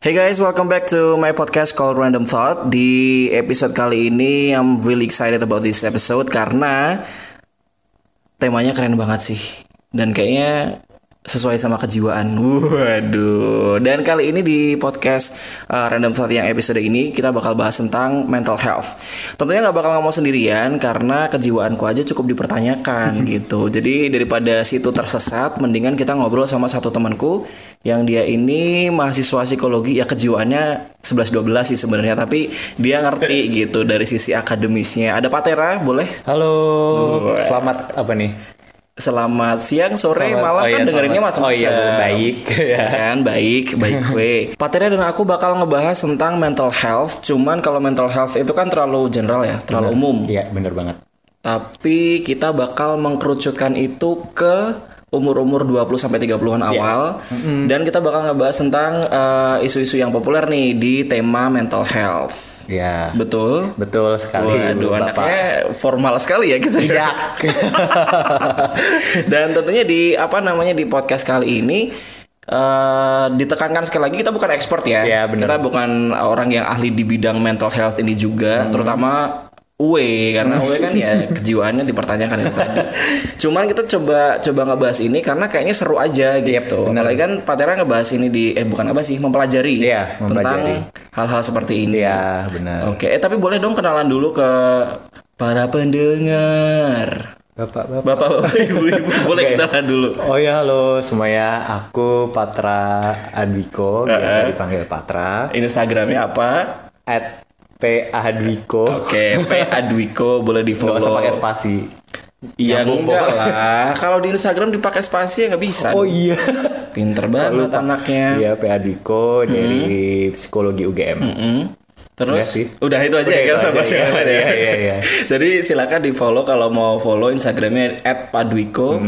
Hey guys, welcome back to my podcast called Random Thought. Di episode kali ini, I'm really excited about this episode karena temanya keren banget sih. Dan kayaknya sesuai sama kejiwaan. Waduh. Dan kali ini di podcast uh, Random Thought yang episode ini kita bakal bahas tentang mental health. Tentunya nggak bakal ngomong sendirian karena kejiwaanku aja cukup dipertanyakan gitu. Jadi daripada situ tersesat, mendingan kita ngobrol sama satu temanku yang dia ini mahasiswa psikologi ya kejiwaannya 11-12 sih sebenarnya tapi dia ngerti gitu dari sisi akademisnya. Ada Pak Tera, boleh? Halo, selamat apa nih? Selamat siang, sore, Selamat- malam oh kan iya, dengerinnya macam-macam. oh iya, baik. Ya kan, baik, baik gue. Patria dan aku bakal ngebahas tentang mental health. Cuman kalau mental health itu kan terlalu general ya, terlalu umum. Iya, bener banget. Tapi kita bakal mengkerucutkan itu ke umur-umur 20 sampai 30-an Iya. awal dan kita bakal ngebahas tentang eh, isu-isu yang populer nih di tema mental health. Ya, Betul? betul sekali. Waduh, Bapak. anaknya formal sekali ya kita. Tidak. Dan tentunya di apa namanya di podcast kali ini eh, ditekankan sekali lagi kita bukan expert ya. Iya, benar. kita bukan orang yang ahli di bidang mental health ini juga, Hmm. terutama Uwe karena Uwe kan ya kejiwaannya dipertanyakan itu tadi. Cuman kita coba coba ngebahas ini karena kayaknya seru aja gitu. benar. Apalagi kan Pak Tera ngebahas ini di eh bukan apa sih mempelajari Iya, mempelajari. tentang hal-hal seperti ini. Iya, benar. Oke, eh tapi boleh dong kenalan dulu ke para pendengar. Bapak, bapak. Bapak-bapak, ibu-ibu, boleh Oke. kenalan dulu. Oh ya, halo semuanya. Aku Patra Adwiko, biasa dipanggil Patra. Instagramnya apa? At P Adwiko. Oke, P Adwiko boleh di Nggak usah follow. pakai spasi. Iya enggak lah. Kalau di Instagram dipakai spasi ya nggak bisa. Oh iya. Pinter banget anaknya. Iya, P Adwiko dari Psikologi UGM. Mm. Terus Udah sih. udah itu aja Udah ya usah aja, bahas iya, yang lain ya. iya, iya, iya. Jadi silakan di follow kalau mau follow Instagramnya @padwiko.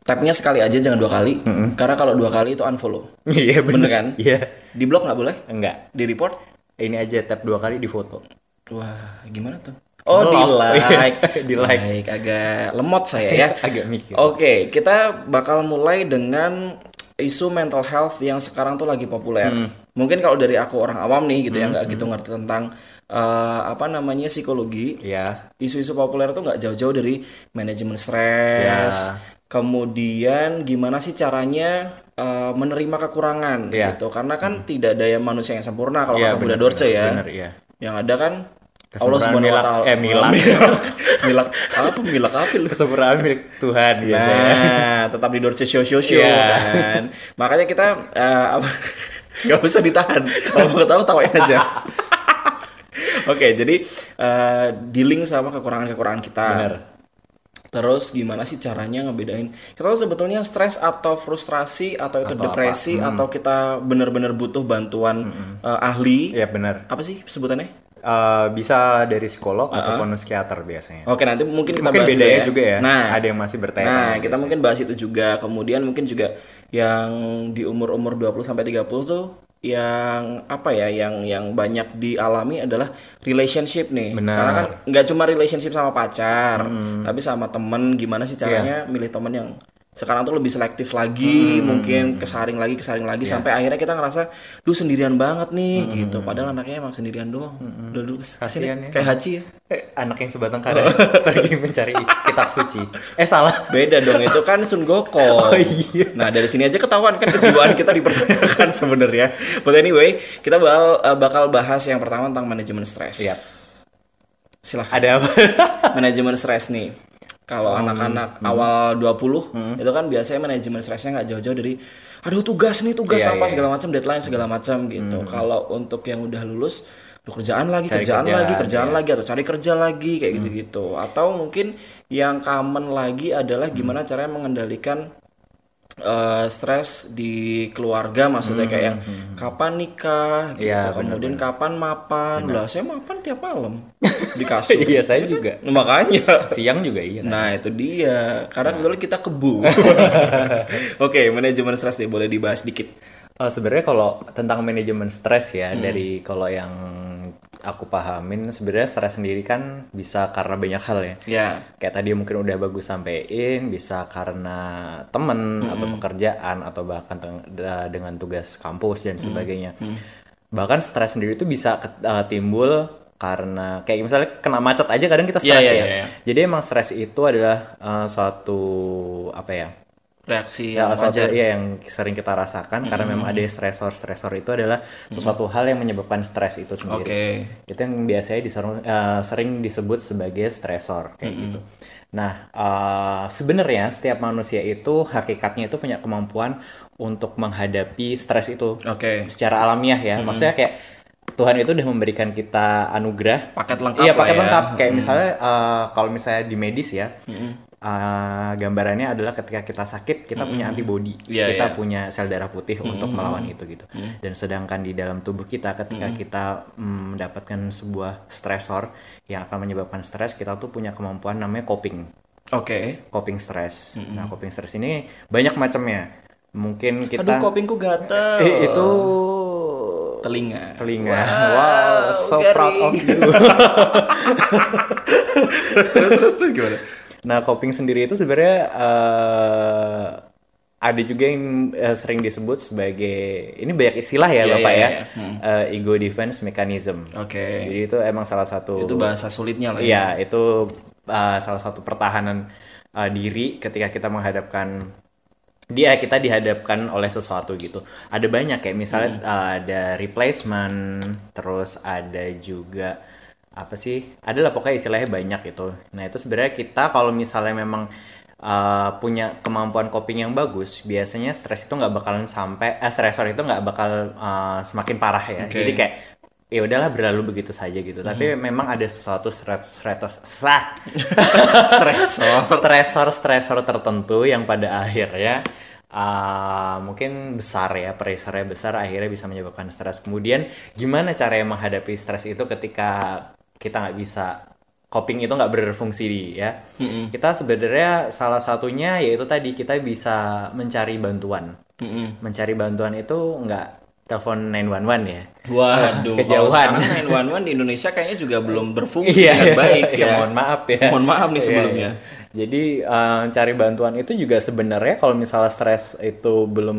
Tabnya sekali aja jangan dua kali. Karena kalau dua kali itu unfollow. Iya, Bener kan? Iya. Di blog nggak boleh? Enggak. Di report? Ini aja tap dua kali di foto. Wah, gimana tuh? Oh, di Nge-love. like. Di like. Baik, agak lemot saya ya. Agak mikir. Oke, kita bakal mulai dengan isu mental health yang sekarang tuh lagi populer. Hmm. Mungkin kalau dari aku orang awam nih gitu ya, nggak gitu ngerti tentang eh, apa namanya psikologi. Iya. Isu-isu populer tuh nggak jauh-jauh dari manajemen stres. Ya. Kemudian gimana sih caranya eh, menerima kekurangan Ya. gitu? Karena kan tidak ada yang manusia yang sempurna kalau Iya, kata Buddha Dorce ya. benar, iya. Yang ada kan Kesempurnaan Subhanahu wa Ta'ala. eh, milak. milak apa milak apa lu? Kesempurnaan milik Tuhan biasanya. Nah, tetap di Dorce Show Show Show Iya. kan. Makanya kita eh, apa nggak usah ditahan. Kalau mau ketawa tawain aja. Oke, jadi eh, dealing sama kekurangan-kekurangan kita. Benar. Terus gimana sih caranya ngebedain? Kita tuh sebetulnya stres atau frustrasi atau itu depresi atau kita benar-benar butuh bantuan eh, ahli. Iya benar. Apa sih sebutannya? Eh, bisa dari psikolog ataupun psikiater biasanya. Oke, nanti mungkin kita Mungkin bahas bedanya dulu juga ya. Nah, ada yang masih bertanya. Nah, kita mungkin bahas itu juga. Kemudian mungkin juga yang di umur-umur 20 sampai 30 tuh yang apa ya yang yang banyak dialami adalah relationship nih. Benar. Karena kan nggak cuma relationship sama pacar, tapi sama temen gimana sih caranya milih temen yang sekarang tuh lebih selektif lagi, mungkin kesaring lagi, kesaring lagi Iya. sampai akhirnya kita ngerasa, duh sendirian banget nih gitu. Padahal anaknya emang sendirian doang. Udah dulu ya. kayak Haji ya. Eh, anak yang sebatang kara pergi mencari kitab suci. Eh salah. Beda dong itu kan Sun Gokong. Oh, iya. Nah dari sini aja ketahuan kan kejiwaan kita dipertanyakan sebenarnya. But anyway kita bakal eh, bakal bahas yang pertama tentang manajemen stres. Siap. Silahkan. Ada apa? manajemen stres nih. Kalau Hmm. anak-anak awal 20 itu kan biasanya manajemen stresnya nggak jauh-jauh dari aduh tugas nih tugas Iya, apa iya. segala macam deadline segala macam gitu. Kalau untuk yang udah lulus Duh, kerjaan lagi, Cari kerjaan, lagi, kerjaan, kerjaan iya. lagi atau cari kerja lagi kayak gitu-gitu. Atau mungkin yang common lagi adalah gimana caranya mengendalikan eh, stres di keluarga maksudnya kayak yang kapan nikah gitu, Iya, kemudian kapan mapan. Lah, saya mapan tiap malam di kasur. Iya, saya juga. Makanya. Siang juga iya. Nah itu dia, karena kebetulan kita kebu. Oke, manajemen stres deh boleh dibahas dikit. Eh, sebenarnya kalau tentang manajemen stres ya dari kalau yang aku pahamin sebenarnya stres sendiri kan bisa karena banyak hal ya. Ya, Kayak tadi mungkin udah bagus sampein bisa karena temen atau pekerjaan atau bahkan dengan tugas kampus dan sebagainya. bahkan stres sendiri itu bisa uh, timbul karena kayak misalnya kena macet aja kadang kita Iya, stres iya, ya. iya, iya. Jadi emang stres itu adalah uh, suatu apa ya? Reaksi Ya, yang suatu wajar. ya yang sering kita rasakan karena memang ada stresor-stresor itu adalah sesuatu hal yang menyebabkan stres itu sendiri. Oke. Itu yang biasanya diseru- eh, sering disebut sebagai stresor kayak gitu. Nah, eh, sebenarnya setiap manusia itu hakikatnya itu punya kemampuan untuk menghadapi stres itu Oke. secara alamiah ya. Maksudnya kayak Tuhan itu udah memberikan kita anugerah Paket lengkap Iya paket ya. lengkap. Kayak misalnya eh, kalau misalnya di medis ya, eh, gambarannya adalah ketika kita sakit kita punya antibodi, Iya, kita iya. punya sel darah putih untuk melawan itu gitu. Dan sedangkan di dalam tubuh kita ketika kita mm, mendapatkan sebuah stresor yang akan menyebabkan stres, kita tuh punya kemampuan namanya coping, Oke. coping stress. Nah coping stress ini banyak macamnya. Mungkin kita Aduh, kopingku gatel. Eh, itu telinga. telinga. Wow, so garing. proud of you. terus terus terus terus gimana? Nah, coping sendiri itu sebenarnya eh, ada juga yang eh, sering disebut sebagai ini banyak istilah ya, Iya, Bapak iya, ya. iya. Eh, ego defense mechanism. Oke. Jadi itu emang salah satu Itu bahasa sulitnya lah ya. Iya, itu uh, salah satu pertahanan uh, diri ketika kita menghadapkan dia kita dihadapkan oleh sesuatu gitu. Ada banyak kayak misalnya uh, ada replacement, terus ada juga apa sih? Adalah pokoknya istilahnya banyak itu. Nah, itu sebenarnya kita kalau misalnya memang uh, punya kemampuan coping yang bagus, biasanya stres itu nggak bakalan sampai eh stresor itu nggak bakal uh, semakin parah ya. Oke. Jadi kayak ya udahlah berlalu begitu saja gitu. Tapi memang ada sesuatu stres stres sah stresor stresor stresor tertentu yang pada akhirnya uh, mungkin besar ya pressure-nya besar akhirnya bisa menyebabkan stres. Kemudian gimana caranya menghadapi stres itu ketika kita nggak bisa coping itu nggak berfungsi di ya. Kita sebenarnya salah satunya yaitu tadi kita bisa mencari bantuan. Mm-mm. Mencari bantuan itu nggak telepon 911 ya. Waduh, kalau Kejauhan. sekarang 911 di Indonesia kayaknya juga belum berfungsi Iya, dengan baik ya, ya. mohon maaf ya. Mohon maaf nih Iya, sebelumnya. iya. Jadi eh, cari bantuan itu juga sebenarnya kalau misalnya stres itu belum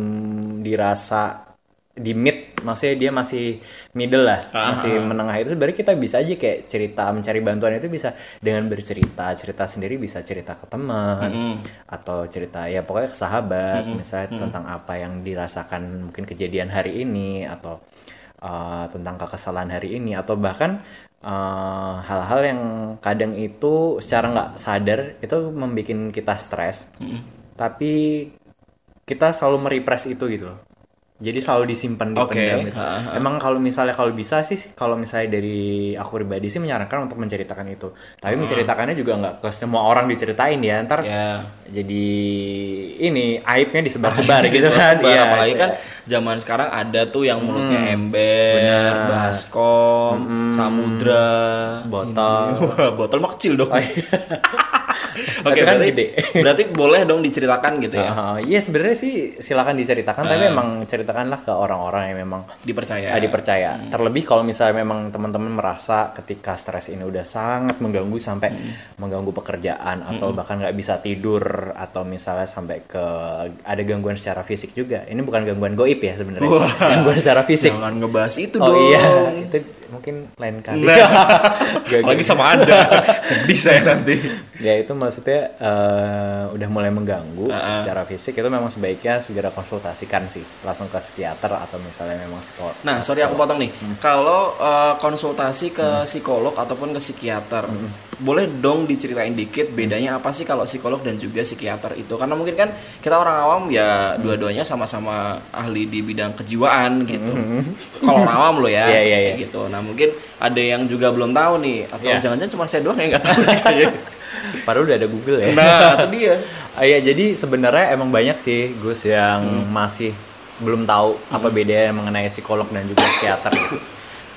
dirasa di mid, maksudnya dia masih middle lah, Ah, masih menengah itu. Sebenarnya kita bisa aja kayak cerita mencari bantuan itu bisa dengan bercerita, cerita sendiri bisa cerita ke teman atau cerita ya pokoknya ke sahabat, misalnya tentang apa yang dirasakan mungkin kejadian hari ini atau uh, tentang kekesalan hari ini. Atau bahkan uh, hal-hal yang kadang itu secara nggak sadar itu membuat kita stres. Tapi kita selalu merepress itu gitu loh jadi selalu disimpan Oke, dipendam gitu. ha, Emang kalau misalnya kalau bisa sih kalau misalnya dari aku pribadi sih menyarankan untuk menceritakan itu. Tapi menceritakannya juga nggak ke semua orang diceritain ya. Ntar Ya. jadi ini aibnya disebar-sebar gitu kan. Sebar, Iya, apalagi iya. kan zaman sekarang ada tuh yang mulutnya ember, baskom, samudra, Botol. Wah, botol mah kecil dong. Oke, kan berarti, gede. berarti boleh dong diceritakan gitu ya. Ah, Iya sebenarnya sih silakan diceritakan tapi emang ceritakanlah ke orang-orang yang memang Dipercaya. ah, dipercaya. Terlebih kalau misalnya memang teman-teman merasa ketika stres ini udah sangat mengganggu sampai mengganggu pekerjaan atau bahkan nggak bisa tidur atau misalnya sampai ke ada gangguan secara fisik juga. Ini bukan gangguan goib ya sebenarnya. Gangguan secara fisik. Jangan ngebahas itu Oh dong. iya, itu mungkin lain kali. Nah, Gak- apalagi sama Anda. Sedih saya nanti. ya itu maksudnya eh, udah mulai mengganggu secara fisik itu memang sebaiknya segera konsultasikan sih langsung ke psikiater atau misalnya memang psikolog Nah, sorry aku potong nih. Kalau uh, konsultasi ke psikolog ataupun ke psikiater, boleh dong diceritain dikit bedanya apa sih kalau psikolog dan juga psikiater itu? Karena mungkin kan kita orang awam ya dua-duanya sama-sama ahli di bidang kejiwaan gitu. Kalau orang awam lo ya, Iya, iya, kayak gitu. Nah, mungkin ada yang juga belum tahu nih atau Iya. jangan-jangan cuma saya doang yang nggak tahu padahal udah ada Google ya Nah, itu dia. Ah, iya jadi sebenarnya emang banyak sih Gus yang masih belum tahu apa bedanya mengenai psikolog dan juga psikiater gitu.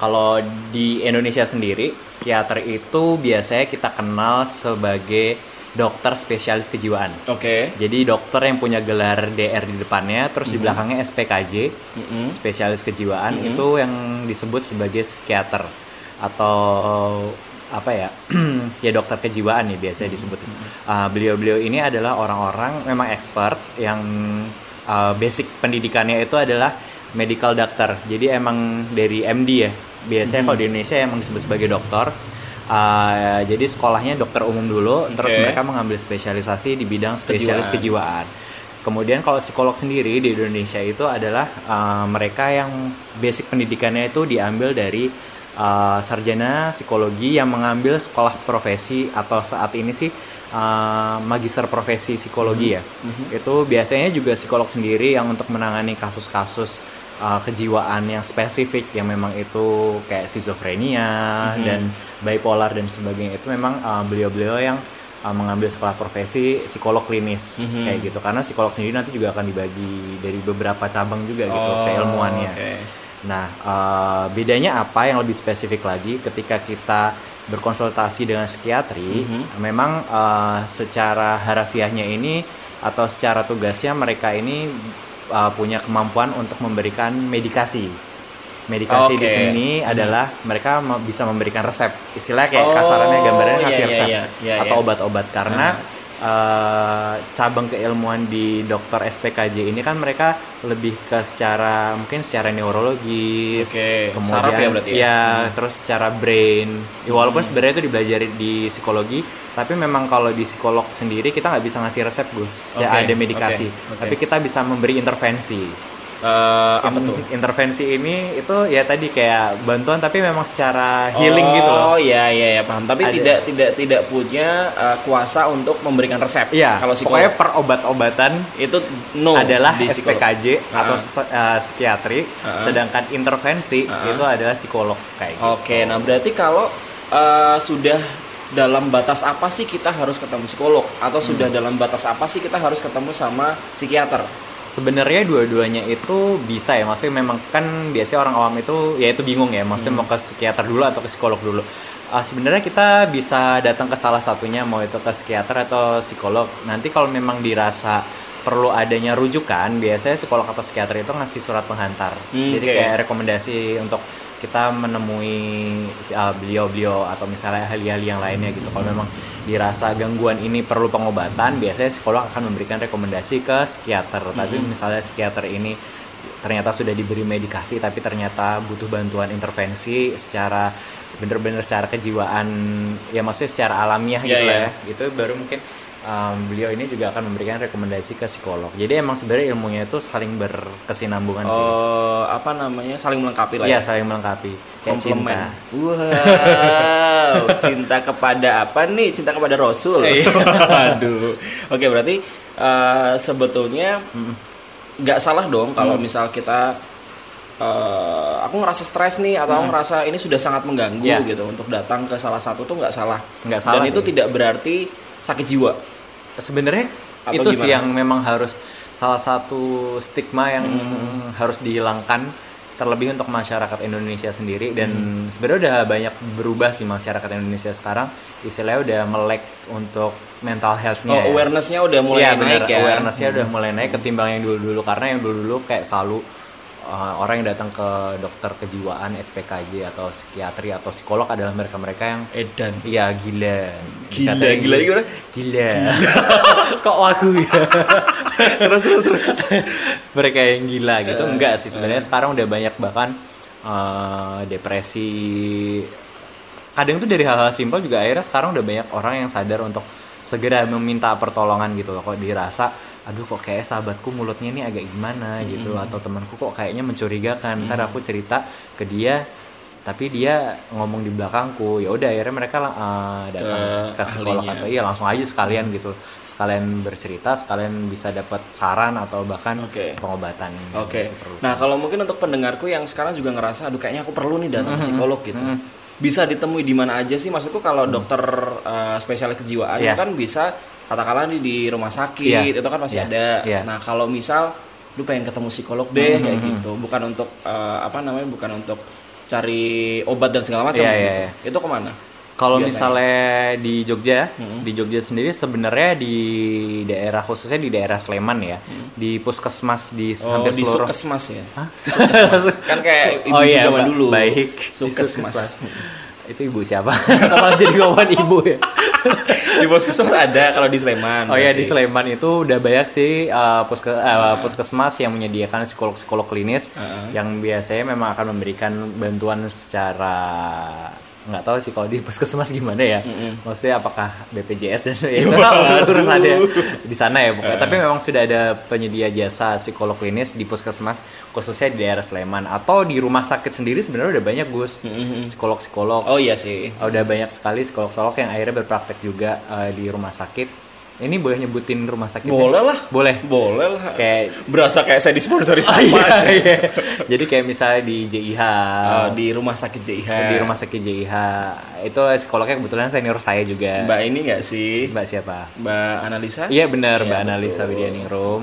Kalau di Indonesia sendiri, psikiater itu biasanya kita kenal sebagai dokter spesialis kejiwaan. Oke. Jadi dokter yang punya gelar DR di depannya, terus di belakangnya SPKJ, spesialis kejiwaan itu yang disebut sebagai psikiater atau apa ya? ya dokter kejiwaan nih biasanya disebut. Ah, beliau-beliau ini adalah orang-orang memang expert yang ah, basic pendidikannya itu adalah medical doctor. Jadi emang dari MD ya. Biasanya Mhm. kalau di Indonesia emang disebut sebagai dokter. Uh, jadi sekolahnya dokter umum dulu, terus Oke. mereka mengambil spesialisasi di bidang spesialis Kejiwaan. kejiwaan. Kemudian kalau psikolog sendiri di Indonesia itu adalah uh, mereka yang basic pendidikannya itu diambil dari uh, sarjana psikologi yang mengambil sekolah profesi atau saat ini sih uh, magister profesi psikologi ya. Itu biasanya juga psikolog sendiri yang untuk menangani kasus-kasus uh, kejiwaan yang spesifik yang memang itu kayak skizofrenia dan bipolar dan sebagainya. Itu memang uh, beliau-beliau yang uh, mengambil sekolah profesi psikolog klinis kayak gitu. Karena psikolog sendiri nanti juga akan dibagi dari beberapa cabang juga gitu Oh, keilmuannya. oke. Nah, eh, bedanya apa yang lebih spesifik lagi ketika kita berkonsultasi dengan psikiatri, memang eh, secara harafiahnya ini atau secara tugasnya mereka ini eh, punya kemampuan untuk memberikan medikasi. Medikasi di Oke. sini adalah mereka me- bisa memberikan resep. Istilah kayak Oh, kasarannya gambarnya iya, ngasih iya, resep iya, iya, atau iya. obat-obat karena eh, cabang keilmuan di dokter SPKJ ini kan mereka lebih ke secara mungkin secara neurologis, Oke, kemudian saraf ya berarti ya? terus secara brain. Ya, walaupun sebenarnya itu dipelajari di psikologi, tapi memang kalau di psikolog sendiri kita nggak bisa ngasih resep Gus, ya Oke, ada medikasi, oke, oke. tapi kita bisa memberi intervensi. Eh, apa tuh? Intervensi ini itu ya tadi kayak bantuan tapi memang secara healing gitu loh. Oh iya iya ya paham. Tapi Ada. tidak tidak tidak punya uh, kuasa untuk memberikan resep. Iya, Kalau pokoknya psikolog per obat-obatan itu no adalah. SPKJ atau Ah. se- eh, psikiatri, sedangkan intervensi itu adalah psikolog kayak gitu. Oke, nah berarti kalau uh, sudah dalam batas apa sih kita harus ketemu psikolog atau sudah Hmm. dalam batas apa sih kita harus ketemu sama psikiater? Sebenarnya dua-duanya itu bisa ya, maksudnya memang kan biasanya orang awam itu ya itu bingung ya, maksudnya mau ke psikiater dulu atau ke psikolog dulu. Ah, sebenarnya kita bisa datang ke salah satunya mau itu ke psikiater atau psikolog. Nanti kalau memang dirasa perlu adanya rujukan, biasanya psikolog atau psikiater itu ngasih surat penghantar. Hmm, Jadi oke. kayak rekomendasi untuk kita menemui beliau-beliau atau misalnya ahli-ahli yang lainnya gitu. Kalau memang dirasa gangguan ini perlu pengobatan, biasanya psikolog akan memberikan rekomendasi ke psikiater. Tapi misalnya psikiater ini ternyata sudah diberi medikasi tapi ternyata butuh bantuan intervensi secara bener-bener secara kejiwaan ya maksudnya secara alamiah Iya, gitu lah iya. ya itu baru mungkin um, beliau ini juga akan memberikan rekomendasi ke psikolog jadi emang sebenarnya ilmunya itu saling berkesinambungan sih Oh, apa namanya? Saling melengkapi lah Iya ya. saling melengkapi kayak Komplement. cinta Wow, cinta kepada apa nih? Cinta kepada Rasul. Iya. Aduh. Oke, berarti eh, sebetulnya nggak salah dong kalau misal kita eh, aku ngerasa stres nih atau aku ngerasa ini sudah sangat mengganggu Iya. gitu untuk datang ke salah satu tuh nggak salah. Nggak salah Dan itu sih. tidak berarti sakit jiwa. Sebenarnya Atau itu sih gimana? yang memang harus salah satu stigma yang Hmm. harus dihilangkan terlebih untuk masyarakat Indonesia sendiri dan Hmm. sebenarnya udah banyak berubah sih masyarakat Indonesia sekarang istilahnya udah melek untuk mental health-nya Oh, ya. awareness-nya udah mulai Iya, naik bener. ya. awareness-nya udah mulai naik ketimbang yang dulu-dulu karena yang dulu-dulu kayak selalu uh, orang yang datang ke dokter kejiwaan SPKJ atau psikiatri atau psikolog adalah mereka-mereka yang Edan. Iya gila. Gila, Dikatakan gila gimana? Gila. Kok wagu ya? terus terus terus. Mereka yang gila gitu. Enggak sih sebenarnya sekarang udah banyak bahkan eh, depresi. Kadang tuh dari hal-hal simpel juga akhirnya sekarang udah banyak orang yang sadar untuk segera meminta pertolongan gitu loh. Kok dirasa aduh kok kayak sahabatku mulutnya ini agak gimana gitu atau temanku kok kayaknya mencurigakan ntar aku cerita ke dia tapi dia ngomong di belakangku ya udah akhirnya mereka uh, datang Ke ke, psikolog ahlinya. atau iya langsung aja sekalian gitu sekalian bercerita sekalian bisa dapat saran atau bahkan Oke. pengobatan Oke. yang perlu. Nah, kalau mungkin untuk pendengarku yang sekarang juga ngerasa aduh kayaknya aku perlu nih datang ke psikolog gitu. Bisa ditemui di mana aja sih? Maksudku kalau dokter uh, spesialis kejiwaan itu kan bisa katakanlah di, di rumah sakit Iya. itu kan masih Iya. ada. Iya. Nah, kalau misal lu pengen ketemu psikolog deh kayak gitu, bukan untuk uh, apa namanya? bukan untuk cari obat dan segala macam Iya, iya, gitu. iya. Itu ke mana? Kalau misalnya di Jogja, di Jogja sendiri sebenarnya di daerah khususnya di daerah Sleman ya, di puskesmas di Oh, hampir di seluruh Sukesmas ya. Sukesmas. kan kayak ibu oh iya zaman dulu. baik Di Sukesmas. Itu ibu siapa? Kenapa jadi ngomongin ibu ya? di puskesmas ada kalau di Sleman. Oh ya di. Sleman itu udah banyak sih uh, puske- uh, puskesmas yang menyediakan psikolog-psikolog klinis yang biasanya memang akan memberikan bantuan secara nggak tahu sih kalau di puskesmas gimana ya. Maksudnya apakah BPJS dan ya itu urusannya di sana ya pokoknya. Tapi memang sudah ada penyedia jasa psikolog klinis di puskesmas khususnya di daerah Sleman atau di rumah sakit sendiri sebenarnya udah banyak Gus psikolog-psikolog Oh iya sih. Udah banyak sekali psikolog-psikolog yang akhirnya berpraktek juga eh, di rumah sakit. Ini boleh nyebutin rumah sakit? Boleh lah. Boleh. Boleh lah. Kayak Berasa kayak saya disponsori Oh, sama iya, aja. iya. Jadi kayak misalnya di JIH, Oh, di rumah sakit JIH. di rumah sakit JIH, itu psikolognya kebetulan senior saya juga. Mbak ini nggak sih? Mbak siapa? Mbak Analisa? Iya benar, Iya, Mbak Analisa betul. Widianingrum.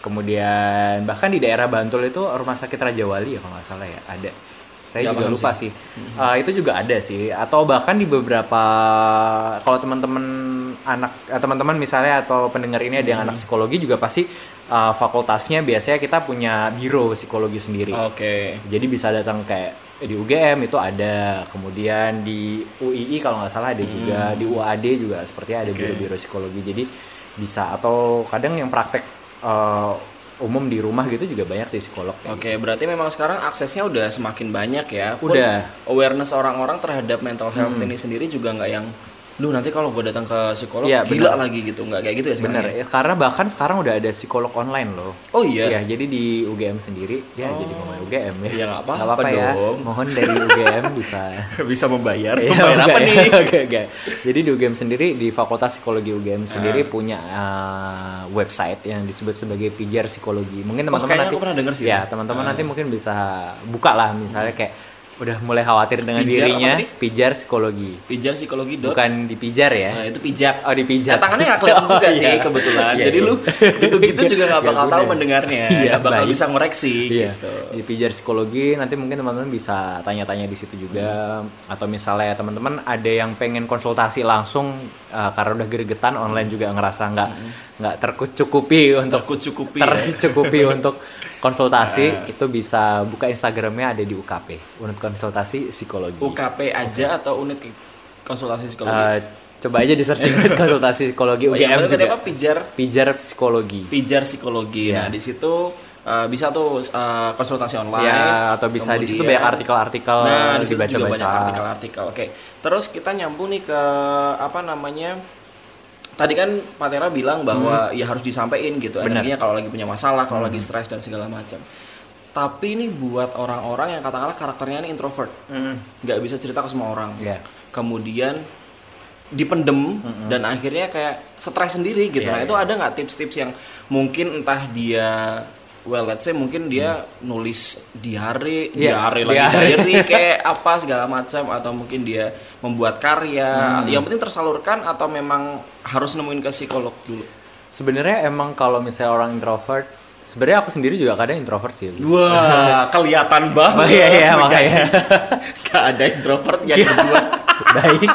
Kemudian bahkan di daerah Bantul itu rumah sakit Raja Wali ya kalau nggak salah ya ada. Saya juga lupa sih. Eh, itu juga ada sih. Atau bahkan di beberapa kalau teman-teman anak eh, teman-teman misalnya atau pendengar ini ada yang anak psikologi juga pasti eh, fakultasnya biasanya kita punya biro psikologi sendiri. Oke. Jadi bisa datang kayak di UGM itu ada, kemudian di UII kalau nggak salah ada juga, di UAD juga sepertinya ada biro-biro psikologi. Jadi bisa atau kadang yang praktek eh, umum di rumah gitu juga banyak sih psikolog. Oke, berarti memang sekarang aksesnya udah semakin banyak ya. Pun Udah. Hmm. Awareness orang-orang terhadap mental health ini sendiri juga nggak yang, lu nanti kalau gue datang ke psikolog Iya, gila benar. lagi gitu, nggak kayak gitu ya sekarang. Bener, ya? ya, karena bahkan sekarang udah ada psikolog online loh. Oh iya. Ya, jadi di UGM sendiri, ya jadi pemain UGM ya. Ya, nggak Nggak apa-apa ya. dong. Mohon dari UGM bisa Bisa membayar. Iya, membayar apa enggak nih? ya? Oke, oke. Jadi di UGM sendiri di Fakultas Psikologi UGM sendiri punya uh, website yang disebut sebagai Pijar Psikologi. Mungkin teman-teman kayaknya nanti aku pernah sih Ya, teman-teman nanti mungkin bisa buka lah misalnya kayak udah mulai khawatir dengan Pijar dirinya? Pijar Psikologi. Pijar psikologi dot. Bukan dipijar ya. Nah, itu pijak. Oh, dipijat. Nah, tangannya nggak kelihatan juga Oh, sih iya. kebetulan. Iya, Jadi iya. lu gitu-gitu juga nggak bakal tahu mendengarnya. Iya, bakal baik. bisa ngoreksi Iya, gitu. di pijar psikologi nanti mungkin teman-teman bisa tanya-tanya di situ juga atau misalnya teman-teman ada yang pengen konsultasi langsung uh, karena udah gregetan online juga ngerasa nggak nggak tercukupi untuk Tercukupi ya. tercukupi untuk konsultasi itu bisa buka Instagramnya ada di UKP unit konsultasi psikologi UKP aja atau unit konsultasi psikologi? Uh, coba aja di searching unit konsultasi psikologi oh, yang UGM bener tadi juga apa? Pijar pijar psikologi pijar psikologi. Iya. Nah, di situ uh, bisa tuh uh, konsultasi online. ya atau bisa di situ banyak artikel-artikel Nah, di situ juga dibaca-baca banyak artikel-artikel. Oke. Terus kita nyambung nih ke apa namanya? Tadi kan Pak Tera bilang bahwa ya harus disampaikan gitu Hmm. Hmm. energinya kalau lagi punya masalah, kalau lagi stres dan segala macam. Tapi ini buat orang-orang yang katakanlah karakternya ini introvert, nggak bisa cerita ke semua orang. Iya. Kemudian dipendem dan akhirnya kayak stres sendiri gitu. Iya, nah, itu ada nggak tips-tips yang mungkin entah dia well let's say mungkin dia nulis diary, Hmm. Iya, diary lagi diary. diary kayak apa segala macam atau mungkin dia membuat karya. Hmm. Yang penting tersalurkan atau memang harus nemuin ke psikolog dulu. Sebenarnya emang kalau misalnya orang introvert, sebenarnya aku sendiri juga kadang introvert sih. Wah, kelihatan banget. Oh, iya, iya, makanya. Gak ada introvert yang berdua. Baik.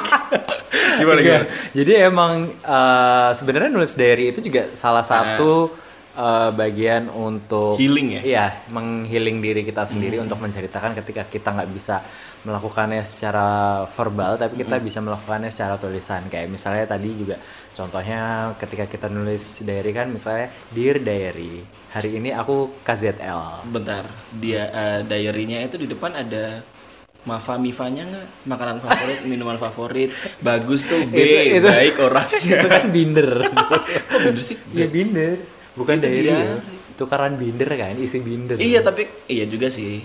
Gimana, Iya. gimana? Jadi emang eh, sebenarnya nulis diary itu juga salah satu eh, bagian untuk Healing ya? Iya, menghealing diri kita sendiri untuk menceritakan ketika kita nggak bisa melakukannya secara verbal, tapi kita bisa melakukannya secara tulisan. Kayak misalnya tadi juga contohnya ketika kita nulis diary kan misalnya Dear Diary, hari ini aku KZL. Bentar, dia eh, diary-nya itu di depan ada Mafa Mifanya nggak? Makanan favorit, minuman favorit, bagus tuh B, Itu- itu- baik orangnya. itu kan binder. Kok bener sih? Iya binder, bukan Itu diary. diary. ya. Tukaran binder kan, isi binder. Iya tapi iya juga sih.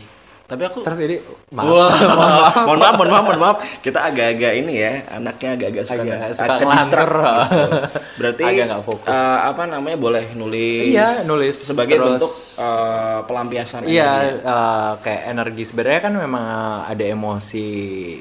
Tapi aku Terus ini maaf. Wah, mohon maaf, mohon maaf, mohon maaf. Kita agak-agak ini ya, anaknya agak-agak suka Agak suka agak distract gitu. Berarti Agak nggak fokus. eh, apa namanya boleh nulis? Iya, nulis. sebagai Terus- bentuk eh, pelampiasan. Iya, energi. eh, kayak energi sebenarnya kan memang ada emosi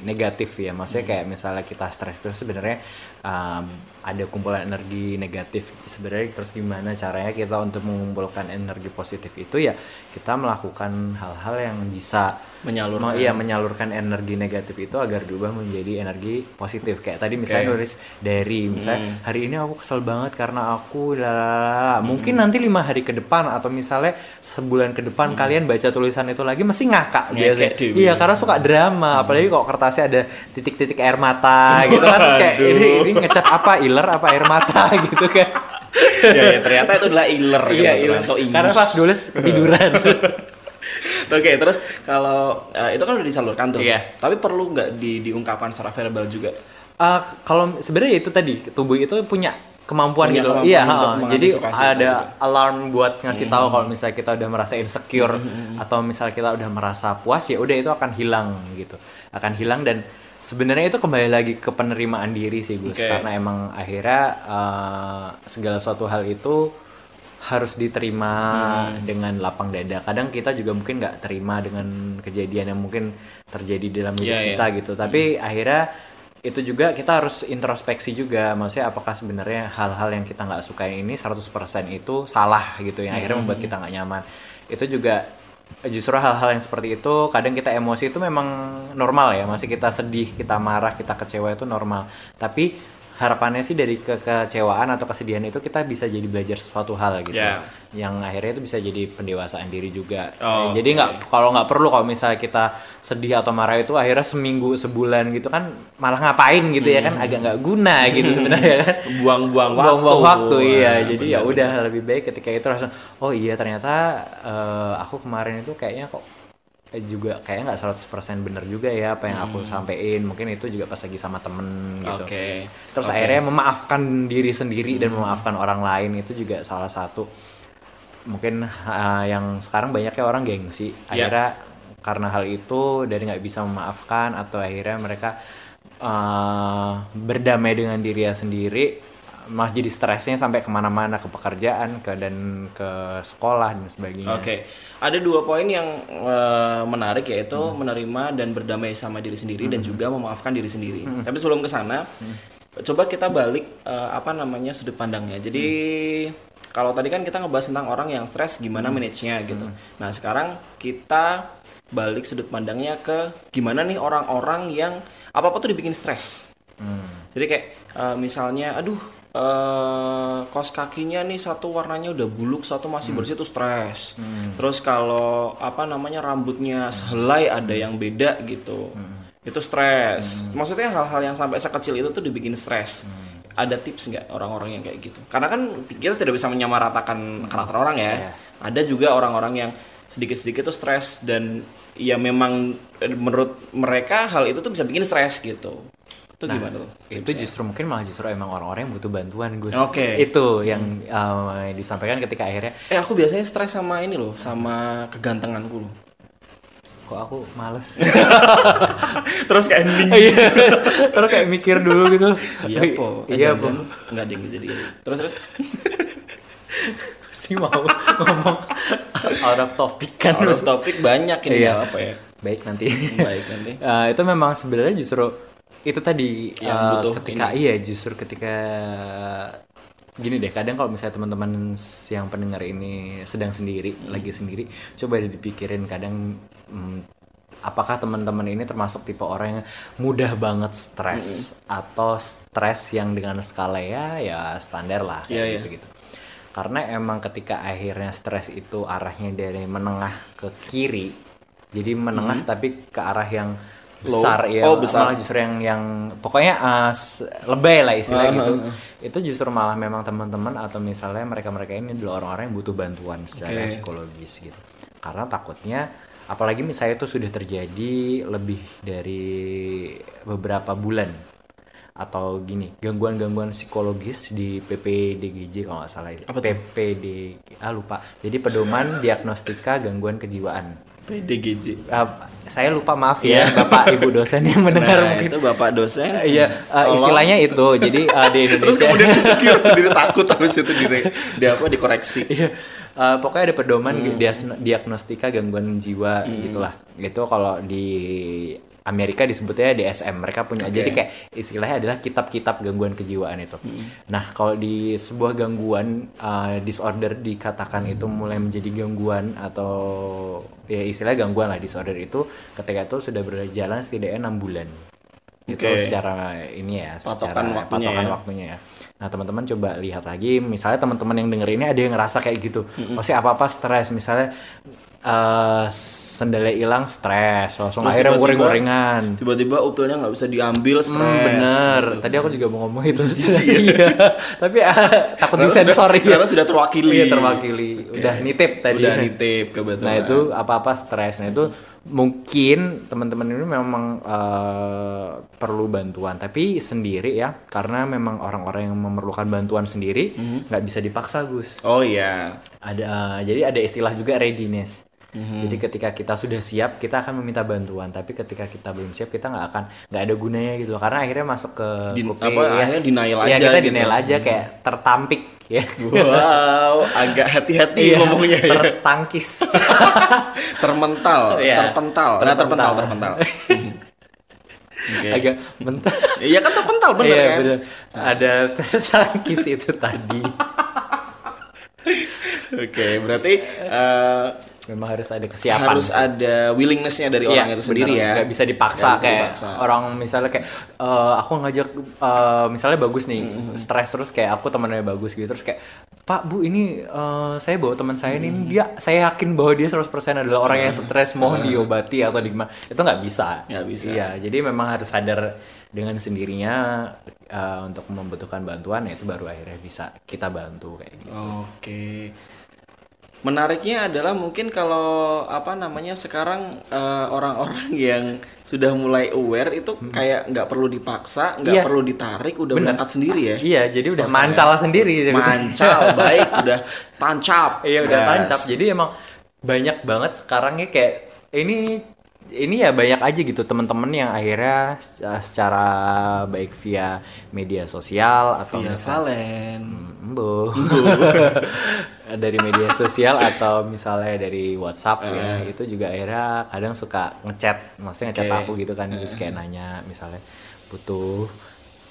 negatif ya. Maksudnya kayak misalnya kita stres terus sebenarnya um, ada kumpulan energi negatif. Sebenarnya terus gimana caranya kita untuk mengumpulkan energi positif itu ya kita melakukan hal-hal yang bisa bisa Menyalurkan. Iya menyalurkan energi negatif itu agar diubah menjadi energi positif. Kayak tadi misalnya Oke. nulis dari misalnya hari ini aku kesel banget karena aku lalala mungkin nanti lima hari ke depan atau misalnya sebulan ke depan kalian baca tulisan itu lagi mesti ngakak biasanya. dewe. iya karena suka drama apalagi kok kertasnya ada titik-titik air mata gitu kan terus kayak ini, ini ngecat apa iler apa air mata? Gitu kan. Ya, ya ternyata itu adalah iler iya gitu, iya atau karena pas nulis ketiduran Oke, terus kalau eh, itu kan udah disalurkan tuh. Iya. Tapi perlu nggak di, diungkapkan secara verbal juga? Uh, kalau sebenarnya itu tadi tubuh itu punya kemampuan Punya gitu. kemampuan iya, untuk ha, jadi ada gitu. Hmm. alarm buat ngasih tahu kalau misalnya kita udah merasa insecure atau misalnya kita udah merasa puas ya udah itu akan hilang gitu. Akan hilang dan sebenarnya itu kembali lagi ke penerimaan diri sih Gus Oke. karena emang akhirnya uh, segala suatu hal itu harus diterima Hmm. dengan lapang dada. Kadang kita juga mungkin nggak terima dengan kejadian yang mungkin terjadi dalam hidup Iya, iya. kita gitu. Tapi akhirnya itu juga kita harus introspeksi juga. Maksudnya apakah sebenarnya hal-hal yang kita nggak sukain ini 100% itu salah gitu yang akhirnya membuat kita nggak nyaman. Itu juga justru hal-hal yang seperti itu kadang kita emosi itu memang normal ya. Masih kita sedih, kita marah, kita kecewa itu normal. Tapi harapannya sih dari kekecewaan atau kesedihan itu kita bisa jadi belajar sesuatu hal gitu. Ya. yang akhirnya itu bisa jadi pendewasaan diri juga. Oh, Eh, jadi nggak kalau nggak perlu kalau misalnya kita sedih atau marah itu akhirnya seminggu sebulan gitu kan malah ngapain gitu ya kan? Agak nggak guna gitu sebenarnya kan. Buang-buang waktu. buang-buang waktu iya. Nah, jadi ya udah lebih baik ketika itu langsung oh iya ternyata eh, aku kemarin itu kayaknya kok juga kayaknya nggak 100% bener juga ya apa yang aku sampein mungkin itu juga pas lagi sama temen gitu Oke. terus Oke. akhirnya memaafkan diri sendiri dan memaafkan orang lain itu juga salah satu mungkin uh, yang sekarang banyaknya orang gengsi Ya. akhirnya karena hal itu dari nggak bisa memaafkan atau akhirnya mereka uh, berdamai dengan dirinya sendiri malah jadi stresnya sampai ke mana-mana ke pekerjaan ke dan ke sekolah dan sebagainya. Oke, ada dua poin yang eh, menarik yaitu menerima dan berdamai sama diri sendiri dan juga memaafkan diri sendiri. Tapi sebelum ke sana, coba kita balik eh, apa namanya sudut pandangnya. Jadi kalau tadi kan kita ngebahas tentang orang yang stres gimana manage-nya gitu. Nah sekarang kita balik sudut pandangnya ke gimana nih orang-orang yang apa apa tuh dibikin stres. Jadi kayak eh, misalnya, aduh eh kos kakinya nih satu warnanya udah buluk, satu masih bersih tuh stres. Terus kalau apa namanya rambutnya sehelai ada yang beda gitu, itu stres. Maksudnya hal-hal yang sampai sekecil itu tuh dibikin stres. Ada tips nggak orang-orang yang kayak gitu? Karena kan kita tidak bisa menyamaratakan karakter orang ya. Ada juga orang-orang yang sedikit-sedikit tuh stres dan ya memang eh, menurut mereka hal itu tuh bisa bikin stres gitu. Itu gimana tuh? itu justru mungkin malah justru emang orang-orang yang butuh bantuan Gus Oke. itu yang uh, disampaikan ketika akhirnya Eh aku biasanya stres sama ini loh, sama kegantenganku loh. kok aku males Terus kayak ending. iya terus kayak mikir dulu gitu Iya po. Iya po Enggak ding jadi. Terus terus. sih mau ngomong out of topic kan Out of topic banyak ini Iya. apa ya. baik nanti Baik nanti. Eh, itu memang sebenarnya justru itu tadi Yang eh, butuh ketika iya justru ketika gini deh kadang kalau misalnya teman-teman yang pendengar ini sedang sendiri Hmm. lagi sendiri coba dipikirin kadang hmm, apakah teman-teman ini termasuk tipe orang yang mudah banget stres Hmm. atau stres yang dengan skala ya ya standar lah Iya, iya. kayak gitu gitu karena emang ketika akhirnya stres itu arahnya dari menengah ke kiri jadi menengah tapi ke arah yang besar ya. Oh, besar. malah justru yang yang pokoknya uh, lebay lah istilah Ah, gitu ah, itu justru malah memang teman-teman atau misalnya mereka-mereka ini adalah orang-orang yang butuh bantuan secara Oke. psikologis gitu karena takutnya apalagi misalnya itu sudah terjadi lebih dari beberapa bulan atau gini gangguan-gangguan psikologis di PPDGJ kalau nggak salah itu? PPD ah lupa jadi pedoman diagnostika gangguan kejiwaan PDGJ. Ah, saya lupa maaf ya bapak ibu dosen yang mendengar Nah, mungkin itu Bapak dosen. iya uh, istilahnya itu jadi uh, di Indonesia Terus kemudian insecure sendiri takut habis itu di, di apa dikoreksi. Iya. Uh, pokoknya ada pedoman Hmm. diagnostika gangguan jiwa gitulah. Itu kalau di Amerika disebutnya DSM mereka punya jadi kayak istilahnya adalah kitab-kitab gangguan kejiwaan itu. Nah kalau di sebuah gangguan uh, disorder dikatakan itu mulai menjadi gangguan atau ya istilah gangguan lah disorder itu ketika itu sudah berjalan setidaknya enam bulan. Itu secara ini ya Patokan secara waktunya patokan ya. waktunya ya. Nah teman-teman coba lihat lagi. Misalnya teman-teman yang denger ini ada yang ngerasa kayak gitu. Oh sih apa apa stres. Misalnya eh sendalnya hilang stres langsung Terus akhirnya goreng-gorengan tiba-tiba upilnya nggak bisa diambil stres Hmm, bener. gitu. Tadi aku juga mau ngomong itu. Iya. Tapi ah, takut disensor ya. Sudah terwakili. Iya, terwakili. Udah nitip tadi. udah nitip kebetulan Nah, itu apa-apa stres. Nah, itu mungkin teman-teman ini memang eh, perlu bantuan, tapi sendiri ya, karena memang orang-orang yang memerlukan bantuan sendiri Mhm. nggak bisa dipaksa, Gus. oh iya Ada jadi ada istilah juga readiness. Mhm. Jadi ketika kita sudah siap, kita akan meminta bantuan. Tapi ketika kita belum siap, kita nggak akan nggak ada gunanya gitu loh. Karena akhirnya masuk ke Di- kuping, apa, akhirnya denial ya, aja kita gitu. denial aja kayak tertampik ya. wow agak hati-hati Iya, ngomongnya ya tertangkis. termental Iya. terpental nah terpental Terpental. Oke. Agak mental. iya kan terpental bener Iya, kan bener. Ada tertangkis itu tadi. oke berarti eh, Memang harus ada kesiapan. harus ada willingnessnya dari orang Iya, itu sendiri bener. ya Nggak bisa dipaksa bisa kayak dipaksa. orang misalnya kayak eh, aku ngajak eh, misalnya bagus nih Mm-hmm. stres terus kayak aku temannya bagus gitu terus kayak Pak Bu ini eh, saya bawa teman saya ini dia saya yakin bahwa dia 100% adalah orang yang stres mohon diobati atau di gimana itu nggak bisa Nggak bisa. iya jadi memang harus sadar dengan sendirinya eh, untuk membutuhkan bantuan ya itu baru akhirnya bisa kita bantu kayak gitu Oke. Menariknya adalah mungkin kalau apa namanya sekarang eh, orang-orang yang sudah mulai aware itu kayak nggak perlu dipaksa, nggak Iya. perlu ditarik, udah berangkat sendiri ya. iya jadi udah mancal sendiri Mancal, baik, udah tancap. Iya udah Gas. tancap. Jadi emang banyak banget sekarang ya kayak ini ini ya banyak aja gitu teman-teman yang akhirnya uh, secara baik via media sosial atau Via misal- Valen. Embo. dari media sosial atau misalnya dari WhatsApp ya itu juga akhirnya kadang suka ngechat maksudnya ngechat Oke. aku gitu kan terus kayak nanya misalnya butuh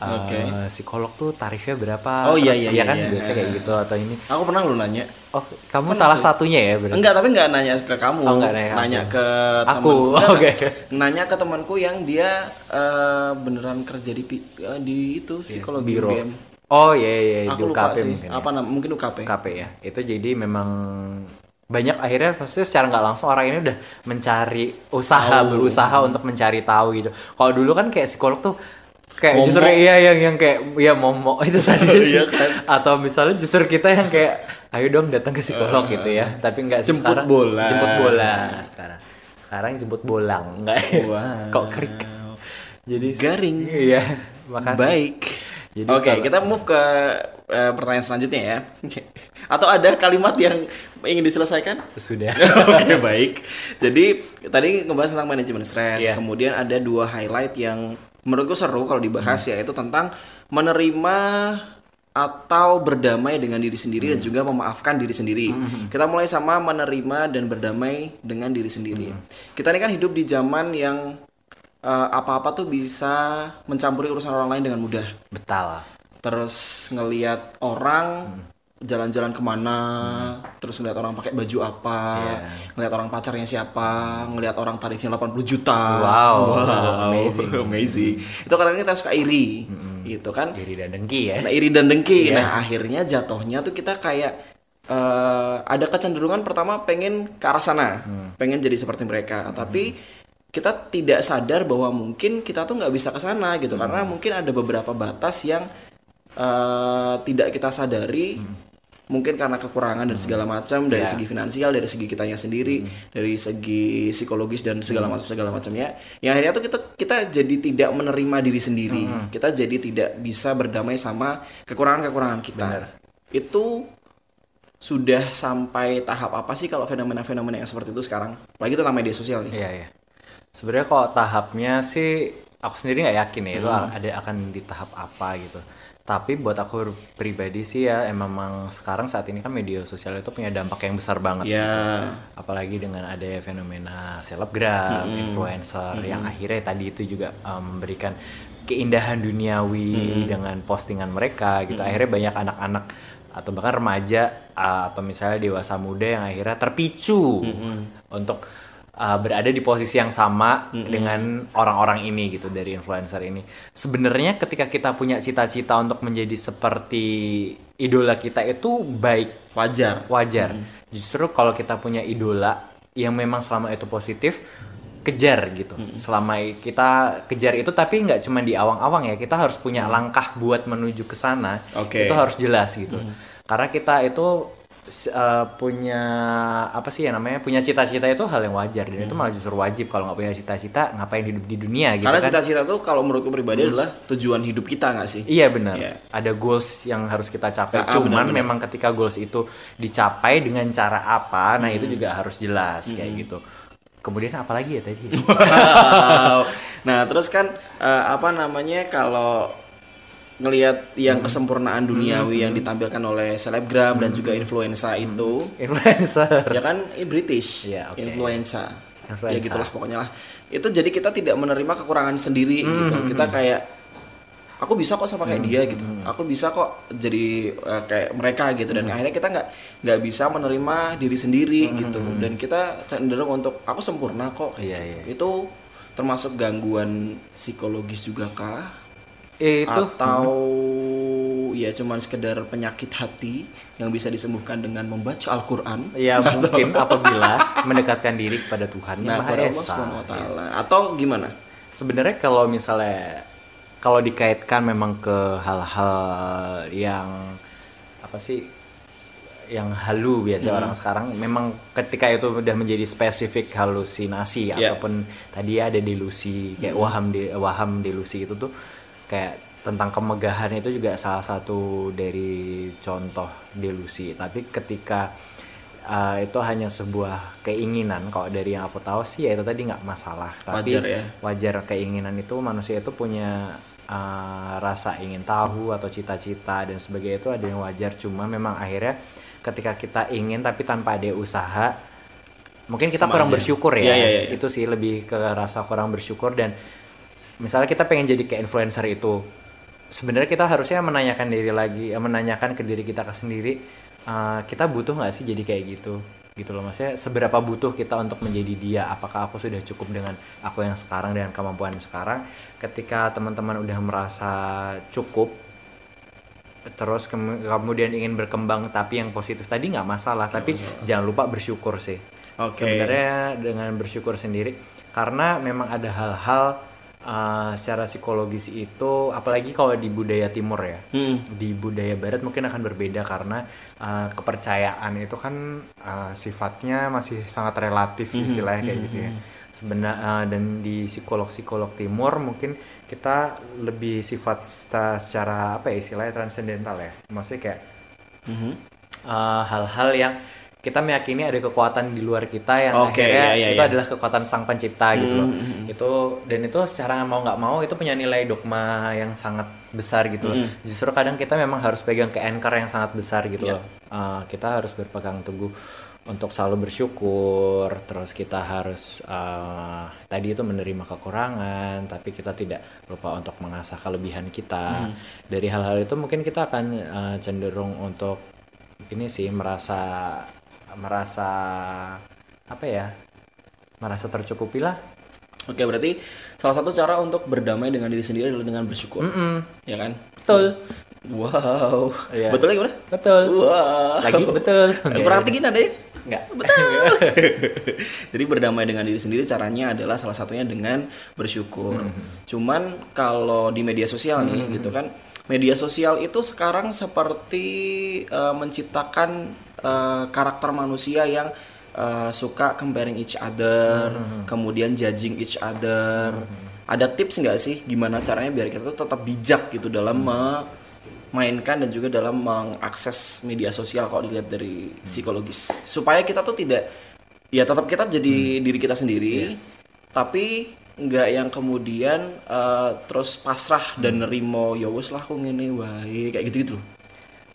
uh, psikolog tuh tarifnya berapa Oh, iya, Terus iya, ya iya, kan iya. biasanya kayak gitu atau ini Aku pernah lu nanya. oh kamu salah satunya ya berarti Enggak, tapi enggak nanya ke kamu. Oh, nggak nanya ke nanya aku. ke Aku, enggak, oke. enggak. Nanya ke temanku yang dia eh, beneran kerja di eh, di itu psikologi biro UGM. Oh iya iya di Aku lupa UKP sih. mungkin ya. Apa nam mungkin UKP. UKP ya itu jadi memang banyak akhirnya pasti secara nggak langsung orang ini udah mencari usaha berusaha untuk mencari tahu gitu kalau dulu kan kayak psikolog tuh kayak Momok. justru iya yang yang kayak ya momok itu tadi Iya kan? atau misalnya justru kita yang kayak ayo dong datang ke psikolog gitu ya tapi nggak sih Jemput sekarang bola. jemput bola sekarang sekarang jemput bolang enggak Wow. kok krik jadi Garing. iya makasih Baik. Oke, kalau- kita move ke eh, pertanyaan selanjutnya ya. Atau ada kalimat yang ingin diselesaikan? sudah Oke, baik. Jadi tadi ngebahas tentang manajemen stres, Iya. kemudian ada dua highlight yang menurutku seru kalau dibahas Hmm. yaitu tentang menerima atau berdamai dengan diri sendiri Hmm. dan juga memaafkan diri sendiri. Kita mulai sama menerima dan berdamai dengan diri sendiri. Hmm. Kita ini kan hidup di zaman yang eh, apa-apa tuh bisa mencampuri urusan orang lain dengan mudah. Betal. Terus ngelihat orang jalan-jalan ke mana terus ngelihat orang pakai baju apa ngelihat orang pacarnya siapa ngelihat orang tarifnya 80 juta. Wow, amazing. amazing. Itu kadang kita suka iri gitu kan. Iri dan dengki ya. Nah iri dan dengki. Nah akhirnya jatuhnya tuh kita kayak eh, ada kecenderungan pertama pengen ke arah sana. Pengen jadi seperti mereka. Tapi kita tidak sadar bahwa mungkin kita tuh nggak bisa ke sana gitu. Karena mungkin ada beberapa batas yang eh, tidak kita sadari. Mungkin karena kekurangan dan segala macam dari segi finansial dari segi kitanya sendiri dari segi psikologis dan segala macam segala macamnya. Yang akhirnya tuh kita kita jadi tidak menerima diri sendiri. Kita jadi tidak bisa berdamai sama kekurangan kekurangan kita itu sudah sampai tahap apa sih kalau fenomena-fenomena yang seperti itu sekarang? Lagi tentang media sosial nih. Iya iya. Sebenarnya kalau tahapnya sih aku sendiri nggak yakin ya itu ada akan di tahap apa gitu. tapi buat aku pribadi sih ya emang sekarang saat ini kan media sosial itu punya dampak yang besar banget Ya. apalagi dengan ada fenomena selebgram, influencer yang akhirnya tadi itu juga um, memberikan keindahan duniawi dengan postingan mereka gitu. Akhirnya banyak anak-anak atau bahkan remaja atau misalnya dewasa muda yang akhirnya terpicu untuk uh, berada di posisi yang sama dengan orang-orang ini gitu dari influencer ini. Sebenarnya ketika kita punya cita-cita untuk menjadi seperti idola kita itu baik Wajar. wajar. Justru kalau kita punya idola yang memang selama itu positif, kejar gitu. Selama kita kejar itu tapi nggak cuma di awang-awang ya, kita harus punya langkah buat menuju ke sana. Oke. Itu harus jelas gitu. Karena kita itu eh, punya apa sih ya namanya? Punya cita-cita itu hal yang wajar dan itu malah justru wajib kalau nggak punya cita-cita ngapain hidup di dunia gitu Karena kan. cita-cita tuh kalau menurutku pribadi adalah tujuan hidup kita nggak sih? Iya benar. Iya. Ada goals yang harus kita capai. Ah, ah, Cuman benar-benar. memang ketika goals itu dicapai dengan cara apa, nah itu juga harus jelas kayak gitu. Kemudian apa lagi ya tadi? Wow. Nah, terus kan eh, apa namanya kalau ngelihat yang kesempurnaan duniawi yang ditampilkan oleh selebgram dan juga influenza itu, Influencer. ya kan ini British, Iya, oke. influenza. Influenza. Ya gitulah pokoknya lah. Itu jadi kita tidak menerima kekurangan sendiri gitu. Kita kayak aku bisa kok sama kayak dia gitu. Aku bisa kok jadi eh, kayak mereka gitu dan akhirnya kita nggak nggak bisa menerima diri sendiri gitu. Dan kita cenderung untuk aku sempurna kok. kayak Iya, gitu. iya. Itu termasuk gangguan psikologis juga kah? Eh, itu Atau ya cuman sekedar penyakit hati yang bisa disembuhkan dengan membaca Al-Qur'an? ya mungkin apabila mendekatkan diri kepada Tuhan Nah, yang Maha Esa. Taala. Atau gimana? Sebenarnya kalau misalnya kalau dikaitkan memang ke hal-hal yang apa sih yang halu biasa orang sekarang memang ketika itu udah menjadi spesifik halusinasi Yeah. ataupun tadi ada delusi kayak waham de, waham delusi itu tuh kayak tentang kemegahan itu juga salah satu dari contoh delusi tapi ketika uh, itu hanya sebuah keinginan kalau dari yang aku tahu sih ya itu tadi nggak masalah tapi Wajar ya. wajar keinginan itu manusia itu punya uh, rasa ingin tahu atau cita-cita dan sebagainya itu ada yang wajar cuma memang akhirnya ketika kita ingin tapi tanpa ada usaha mungkin kita Sama kurang aja. bersyukur ya Iya, iya, iya. itu sih lebih ke rasa kurang bersyukur dan misalnya kita pengen jadi kayak influencer itu sebenarnya kita harusnya menanyakan diri lagi eh, menanyakan ke diri kita ke sendiri eh, kita butuh nggak sih jadi kayak gitu? Gitu loh maksudnya seberapa butuh kita untuk menjadi dia? Apakah aku sudah cukup dengan aku yang sekarang dengan kemampuan sekarang? Ketika teman-teman udah merasa cukup terus kem- kemudian ingin berkembang tapi yang positif tadi nggak masalah. Tapi jangan lupa bersyukur sih. Oke. sebenarnya dengan bersyukur sendiri karena memang ada hal-hal uh, secara psikologis itu apalagi kalau di budaya timur ya Hmm. di budaya barat mungkin akan berbeda karena uh, kepercayaan itu kan uh, sifatnya masih sangat relatif istilahnya kayak gitu ya sebenarnya dan di psikolog psikolog timur mungkin kita lebih sifat secara apa ya istilahnya transcendental ya maksudnya kayak Mhm. uh, hal-hal yang kita meyakini ada kekuatan di luar kita yang Oke, akhirnya iya, iya, itu iya. adalah kekuatan sang pencipta gitu loh. itu dan itu secara mau nggak mau itu punya nilai dogma yang sangat besar gitu loh. Justru kadang kita memang harus pegang ke anchor yang sangat besar gitu loh. Uh, kita harus berpegang teguh untuk selalu bersyukur terus kita harus uh, tadi itu menerima kekurangan tapi kita tidak lupa untuk mengasah kelebihan kita. Dari hal-hal itu mungkin kita akan uh, cenderung untuk ini sih merasa merasa apa ya merasa tercukupi lah Oke, berarti salah satu cara untuk berdamai dengan diri sendiri adalah dengan bersyukur. Ya kan? betul Wow. Iya. Betul lagi gimana? betul Wow. lagi betul Kurang tinggi nada ya? enggak Betul. Jadi berdamai dengan diri sendiri caranya adalah salah satunya dengan bersyukur. Cuman kalau di media sosial nih gitu kan, media sosial itu sekarang seperti eh, menciptakan eh, karakter manusia yang eh, suka comparing each other, kemudian judging each other. Ada tips nggak sih gimana caranya biar kita tuh tetap bijak gitu dalam memainkan dan juga dalam mengakses media sosial kalau dilihat dari psikologis? Supaya kita tuh tidak ya tetap kita jadi diri kita sendiri tapi nggak yang kemudian eh, terus pasrah dan nerimo ya wes lah aku ngene wae kayak gitu gitu loh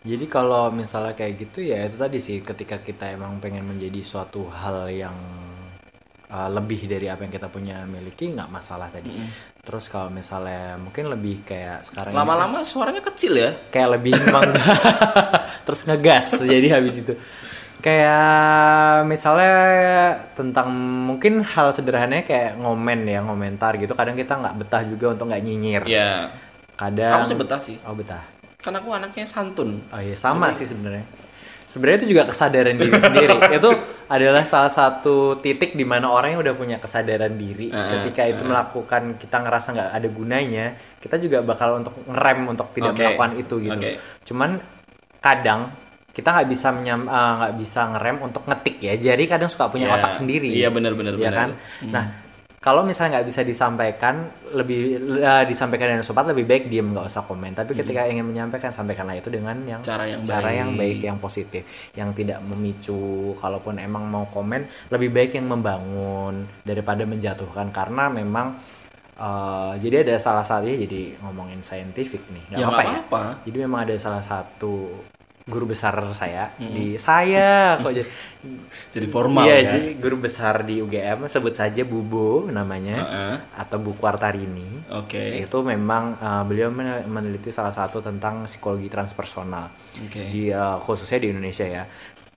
Jadi kalau misalnya kayak gitu ya itu tadi sih ketika kita emang pengen menjadi suatu hal yang uh, lebih dari apa yang kita punya miliki nggak masalah tadi. Terus kalau misalnya mungkin lebih kayak sekarang lama-lama suaranya kecil ya? Kayak lebih memang terus ngegas jadi habis itu kayak misalnya tentang mungkin hal sederhananya kayak ngomen ya ngomentar gitu kadang kita nggak betah juga untuk nggak nyinyir ya kadang aku sih betah sih oh betah kan aku anaknya santun Oh iya sama sih sebenarnya. Sebenarnya itu juga kesadaran diri sendiri. itu adalah salah satu titik di mana orang yang udah punya kesadaran diri ketika itu melakukan kita ngerasa nggak ada gunanya, kita juga bakal untuk ngerem untuk tidak Oke. melakukan itu gitu. Oke. Cuman kadang kita nggak bisa menyam eh, nggak bisa ngerem untuk ngetik ya. Jadi kadang suka punya Ya, otak sendiri. iya, benar, benar, Iya benar. kan? Nah, kalau misalnya nggak bisa disampaikan lebih eh, disampaikan dengan sopan lebih baik diem nggak usah komen tapi ketika ingin menyampaikan sampaikanlah itu dengan yang Cara yang cara baik. yang baik yang positif yang tidak memicu kalaupun emang mau komen lebih baik yang membangun daripada menjatuhkan karena memang eh, jadi ada salah satunya jadi ngomongin saintifik nih nggak Ya, apa-apa ya jadi memang ada salah satu guru besar saya di saya kok jadi jadi formal iya, ya jadi guru besar di UGM sebut saja Bubo namanya Heeh. atau Bu Kwartarini. oke Itu memang uh, beliau men- meneliti salah satu tentang psikologi transpersonal Oke. di uh, khususnya di Indonesia ya.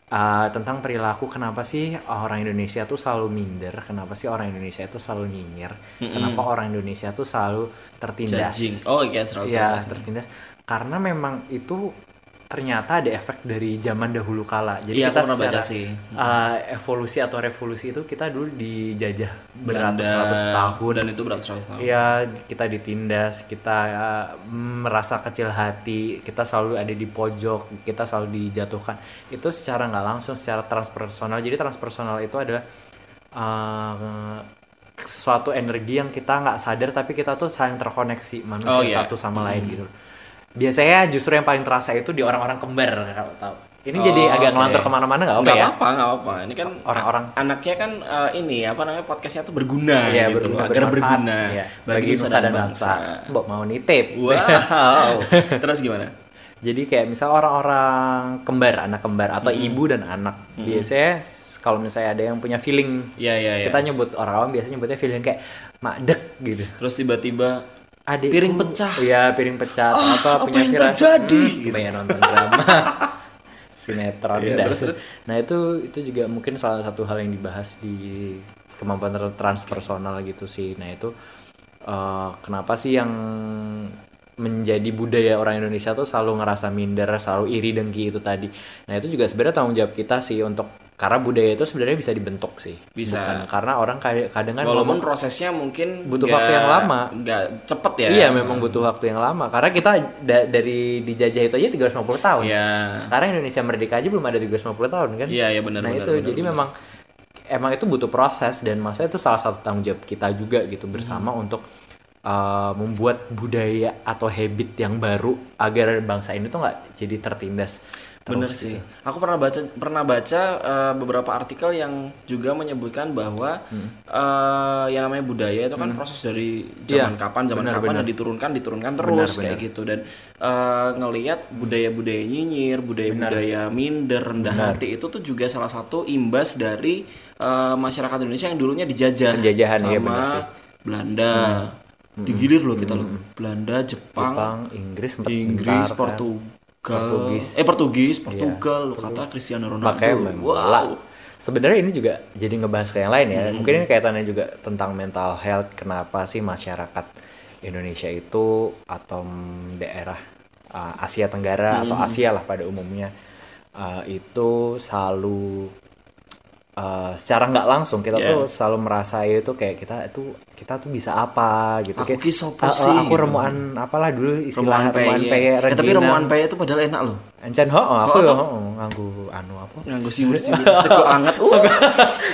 Uh, tentang perilaku kenapa sih orang Indonesia tuh selalu minder, kenapa sih orang Indonesia itu selalu nyinyir, kenapa orang Indonesia tuh selalu tertindas. judging oh iya selalu Ya, tertindas. Karena memang itu ternyata ada efek dari zaman dahulu kala. Jadi Iya, kita pernah baca secara sih. uh, evolusi atau revolusi itu kita dulu dijajah beratus-ratus tahun. dan itu beratus-ratus tahun Iya, kita ditindas, kita uh, merasa kecil hati, kita selalu ada di pojok, kita selalu dijatuhkan. Itu secara nggak langsung, secara transpersonal. Jadi transpersonal itu adalah uh, sesuatu energi yang kita nggak sadar tapi kita tuh saling terkoneksi manusia Oh, iya. satu sama lain gitu. Biasanya justru yang paling terasa itu di orang-orang kembar kalau tahu. Ini jadi Oh, agak oke. ngelantur ke mana-mana nggak apa nggak ya? apa-apa nggak apa-apa ini kan Orang-orang. anaknya kan eh, ini apa namanya podcastnya tuh berguna Iya, gitu berguna, agar berguna Iya, bagi, nusa dan bangsa, Mbok mau nitip. wow terus gimana Jadi kayak misal orang-orang kembar, anak kembar atau ibu dan anak. Biasanya s- kalau misalnya ada yang punya feeling, Iya iya iya. kita nyebut orang awam biasanya nyebutnya feeling kayak madek gitu. Terus tiba-tiba Adik piring pecah. Iya, piring pecah atau Ah, apa, apa punya yang firasat, terjadi? hmm, Gitu. banyak nonton drama. Sinetron Iya, dah. terus, terus. Nah, itu itu juga mungkin salah satu hal yang dibahas di kemampuan tra- transpersonal gitu sih. Nah, itu eh, kenapa sih yang menjadi budaya orang Indonesia tuh selalu ngerasa minder, selalu iri dengki itu tadi. Nah, itu juga sebenarnya tanggung jawab kita sih untuk karena budaya itu sebenarnya bisa dibentuk sih. Bisa. Bukan karena orang kadang kadang kan walaupun ngomong- prosesnya mungkin Butuh nggak- waktu yang lama. nggak cepet ya Iya memang butuh waktu yang lama karena kita da- dari dijajah itu aja 350 tahun. Iya. Sekarang Indonesia merdeka aja belum ada 350 tahun kan? Iya, iya, benar, Nah benar, itu benar, jadi benar. memang emang itu butuh proses dan masa itu salah satu tanggung jawab kita juga gitu bersama Hmm. untuk uh, membuat budaya atau habit yang baru agar bangsa ini tuh nggak jadi tertindas. Terus Bener gitu. sih. Aku pernah baca pernah baca eh, beberapa artikel yang juga menyebutkan bahwa Hmm. eh, yang namanya budaya itu kan proses dari Iya, zaman kapan zaman benar, kapan benar. dan diturunkan diturunkan terus kayak gitu dan eh, ngelihat budaya-budaya nyinyir, budaya-budaya minder, rendah hati itu tuh juga salah satu imbas dari eh, masyarakat Indonesia yang dulunya dijajah Penjajahan, sama iya benar sih. Belanda. Digilir loh kita loh. Belanda, Jepang, Jepang, Inggris, Inggris. Portugal, Portugis. eh Portugis, Portugal, lo kata Cristiano Ronaldo. Makanya memang wow. Sebenarnya ini juga jadi ngebahas ke yang lain ya. Hmm. Mungkin ini kaitannya juga tentang mental health. Kenapa sih masyarakat Indonesia itu atau daerah uh, Asia Tenggara atau Hmm. Asia lah pada umumnya uh, itu selalu uh, secara nggak langsung kita Yeah. tuh selalu merasa itu kayak kita itu kita tuh bisa apa gitu Aku kayak ki sopo "Ah, ah, sih," aku gitu. remuan apalah dulu istilah Remuan remuan peye. Eh, tapi remuan peye itu padahal enak loh. Encen ho, aku yo ho, nganggo anu apa? Nganggo siwir-siwir sego anget. Uh,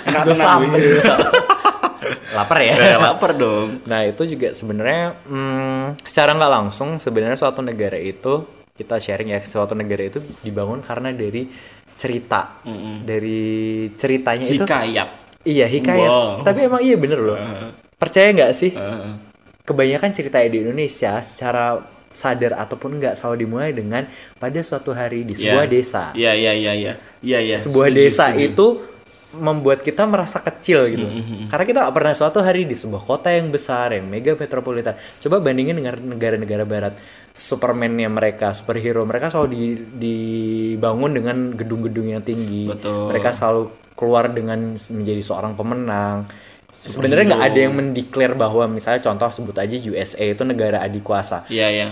enak sambel. Lapar ya. Eh, lapar dong. Nah itu juga sebenarnya hmm, secara nggak langsung sebenarnya suatu negara itu kita sharing ya suatu negara itu dibangun karena dari cerita dari ceritanya itu Hikayat. iya hikayat Wow. tapi emang iya bener loh percaya nggak sih Heeh. kebanyakan cerita di Indonesia secara sadar ataupun nggak selalu dimulai dengan pada suatu hari di sebuah Iya. desa Iya iya iya iya. Iya iya. sebuah Setuju, desa setuju. itu membuat kita merasa kecil gitu Mm-hmm, karena kita nggak pernah suatu hari di sebuah kota yang besar yang mega metropolitan coba bandingin dengan negara-negara barat Superman-nya mereka superhero mereka selalu di- dibangun dengan gedung-gedung yang tinggi Betul. mereka selalu keluar dengan menjadi seorang pemenang sebenarnya nggak ada yang mendeklar bahwa misalnya contoh sebut aja USA itu negara adikuasa Iya iya.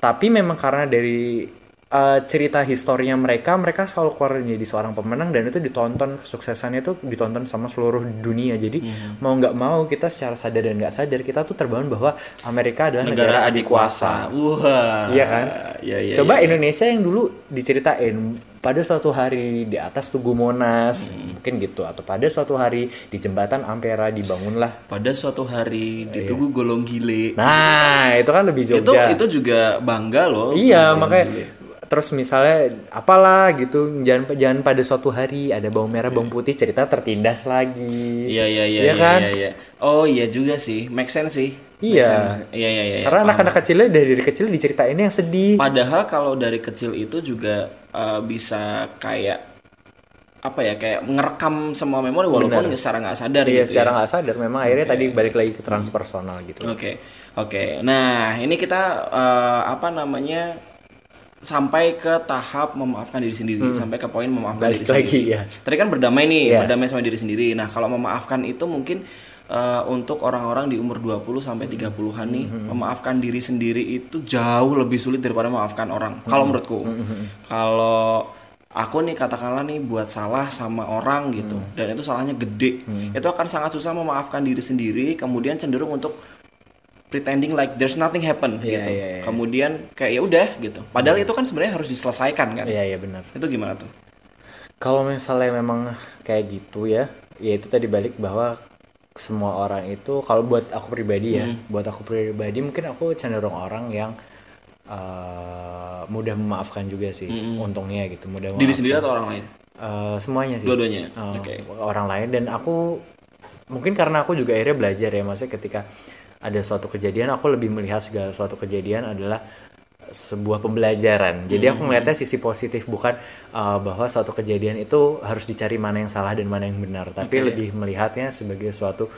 tapi memang karena dari uh, cerita historinya mereka mereka selalu keluar menjadi seorang pemenang dan itu ditonton kesuksesannya itu ditonton sama seluruh dunia jadi Mhm. mau nggak mau kita secara sadar dan nggak sadar kita tuh terbangun bahwa Amerika adalah negara, Negara adikuasa adikuasa. Wah. Iya kan? Iya iya. coba iya. Indonesia yang dulu diceritain pada suatu hari di atas Tugu Monas Mhm. mungkin gitu atau pada suatu hari di jembatan Ampera dibangunlah pada suatu hari di Tugu Golong Gile. nah itu kan lebih itu Jogja itu juga bangga loh. Iya, Tugu makanya Gile. Terus misalnya apalah gitu jangan jangan pada suatu hari ada bawang merah bawang putih cerita tertindas lagi Iya iya iya Iya kan? iya, iya. Oh iya juga sih, make sense sih. Make Iya. sense. Iya iya iya. karena anak-anak kecilnya dari, dari kecil diceritain yang sedih Padahal kalau dari kecil itu juga eh, bisa kayak apa ya kayak ngerekam semua memori walaupun secara nggak sadar iya gitu secara ya. nggak sadar memang akhirnya tadi balik lagi ke transpersonal gitu Oke oke. Nah ini kita eh, apa namanya sampai ke tahap memaafkan diri sendiri sampai ke poin memaafkan Hmm. Balik diri lagi, sendiri. ya. Tadi kan berdamai nih, Iya. berdamai sama diri sendiri. Nah, kalau memaafkan itu mungkin eh, untuk orang-orang di umur 20 sampai 30-an nih, Hmm. memaafkan diri sendiri itu jauh lebih sulit daripada memaafkan orang. Hmm. Kalau menurutku. Kalau aku nih katakanlah nih buat salah sama orang gitu Hmm. dan itu salahnya gede. Itu akan sangat susah memaafkan diri sendiri, kemudian cenderung untuk pretending like there's nothing happen Iya, gitu. iya, iya. Kemudian kayak ya udah gitu. Padahal itu kan sebenarnya harus diselesaikan kan. iya iya benar Itu gimana tuh? kalau misalnya memang kayak gitu ya ya itu tadi balik bahwa semua orang itu kalau buat aku pribadi ya Hmm. buat aku pribadi mungkin aku cenderung orang yang eh, mudah memaafkan juga sih untungnya gitu mudah Hmm. Diri sendiri atau orang lain? Eh, semuanya sih Dua-duanya. Eh, Oke. orang lain dan aku mungkin karena aku juga akhirnya belajar ya maksudnya ketika ada suatu kejadian aku lebih melihat segala suatu kejadian adalah sebuah pembelajaran. Jadi aku melihatnya sisi positif bukan uh, bahwa suatu kejadian itu harus dicari mana yang salah dan mana yang benar. Tapi lebih melihatnya sebagai suatu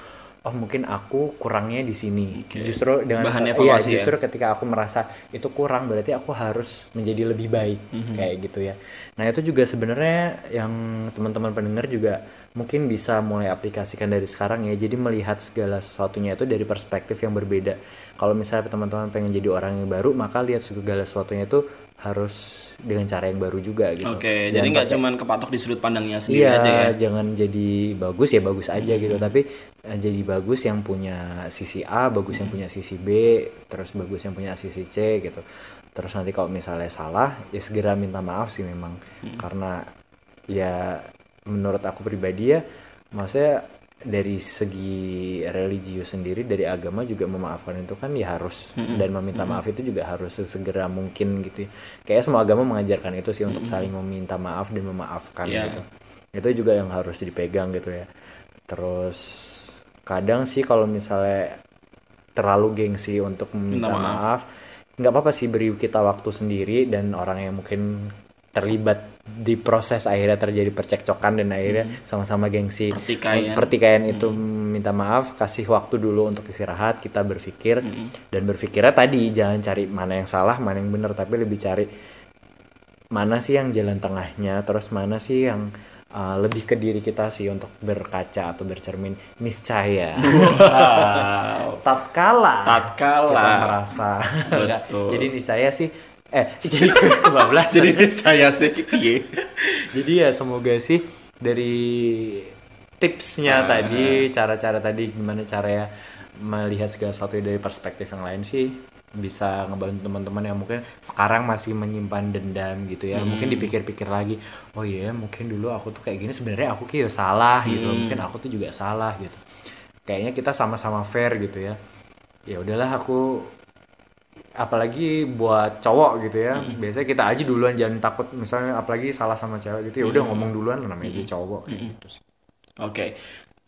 oh mungkin aku kurangnya di sini. Justru dengan Bahan iya, evaluasi ya? justru ketika aku merasa itu kurang berarti aku harus menjadi lebih baik. Mhm. kayak gitu ya. Nah itu juga sebenarnya yang teman-teman pendengar juga mungkin bisa mulai aplikasikan dari sekarang ya. Jadi melihat segala sesuatunya itu dari perspektif yang berbeda. Kalau misalnya teman-teman pengen jadi orang yang baru maka lihat segala sesuatunya itu harus dengan cara yang baru juga gitu. Oke, Jangan jadi nggak cuman kepatok di sudut pandangnya sendiri Iya, aja ya. jangan jadi bagus ya bagus aja gitu, tapi eh, jadi bagus yang punya sisi A, bagus yang punya sisi B, terus bagus yang punya sisi C gitu. Terus nanti kalau misalnya salah, ya segera minta maaf sih memang, karena ya menurut aku pribadi ya, maksudnya dari segi religius sendiri dari agama juga memaafkan itu kan ya harus dan meminta maaf itu juga harus sesegera mungkin gitu ya. Kayaknya semua agama mengajarkan itu sih untuk saling meminta maaf dan memaafkan Iya. gitu. Itu juga yang harus dipegang gitu ya. Terus kadang sih kalau misalnya terlalu gengsi untuk meminta Minta maaf, nggak apa-apa sih beri kita waktu sendiri dan orang yang mungkin terlibat di proses akhirnya terjadi percekcokan dan akhirnya sama-sama gengsi Pertikaian. pertikaian itu minta maaf kasih waktu dulu untuk istirahat kita berpikir dan berpikirnya tadi jangan cari mana yang salah mana yang benar tapi lebih cari mana sih yang jalan tengahnya terus mana sih yang uh, lebih ke diri kita sih untuk berkaca atau bercermin niscaya Wow. tatkala Tatkala. kita merasa Betul. jadi niscaya sih eh jadi ke kebablasan Jadi saya sih piye? jadi ya semoga sih dari tipsnya tadi cara-cara tadi gimana cara ya melihat segala sesuatu dari perspektif yang lain sih bisa ngebantu teman-teman yang mungkin sekarang masih menyimpan dendam gitu ya. Mungkin dipikir-pikir lagi oh iya mungkin dulu aku tuh kayak gini sebenarnya aku kayak salah gitu loh. mungkin aku tuh juga salah gitu. Kayaknya kita sama-sama fair gitu ya. Ya udahlah aku apalagi buat cowok gitu ya biasanya kita aja duluan jangan takut misalnya apalagi salah sama cewek gitu ya udah ngomong duluan namanya juga cowok kayak gitu. Oke.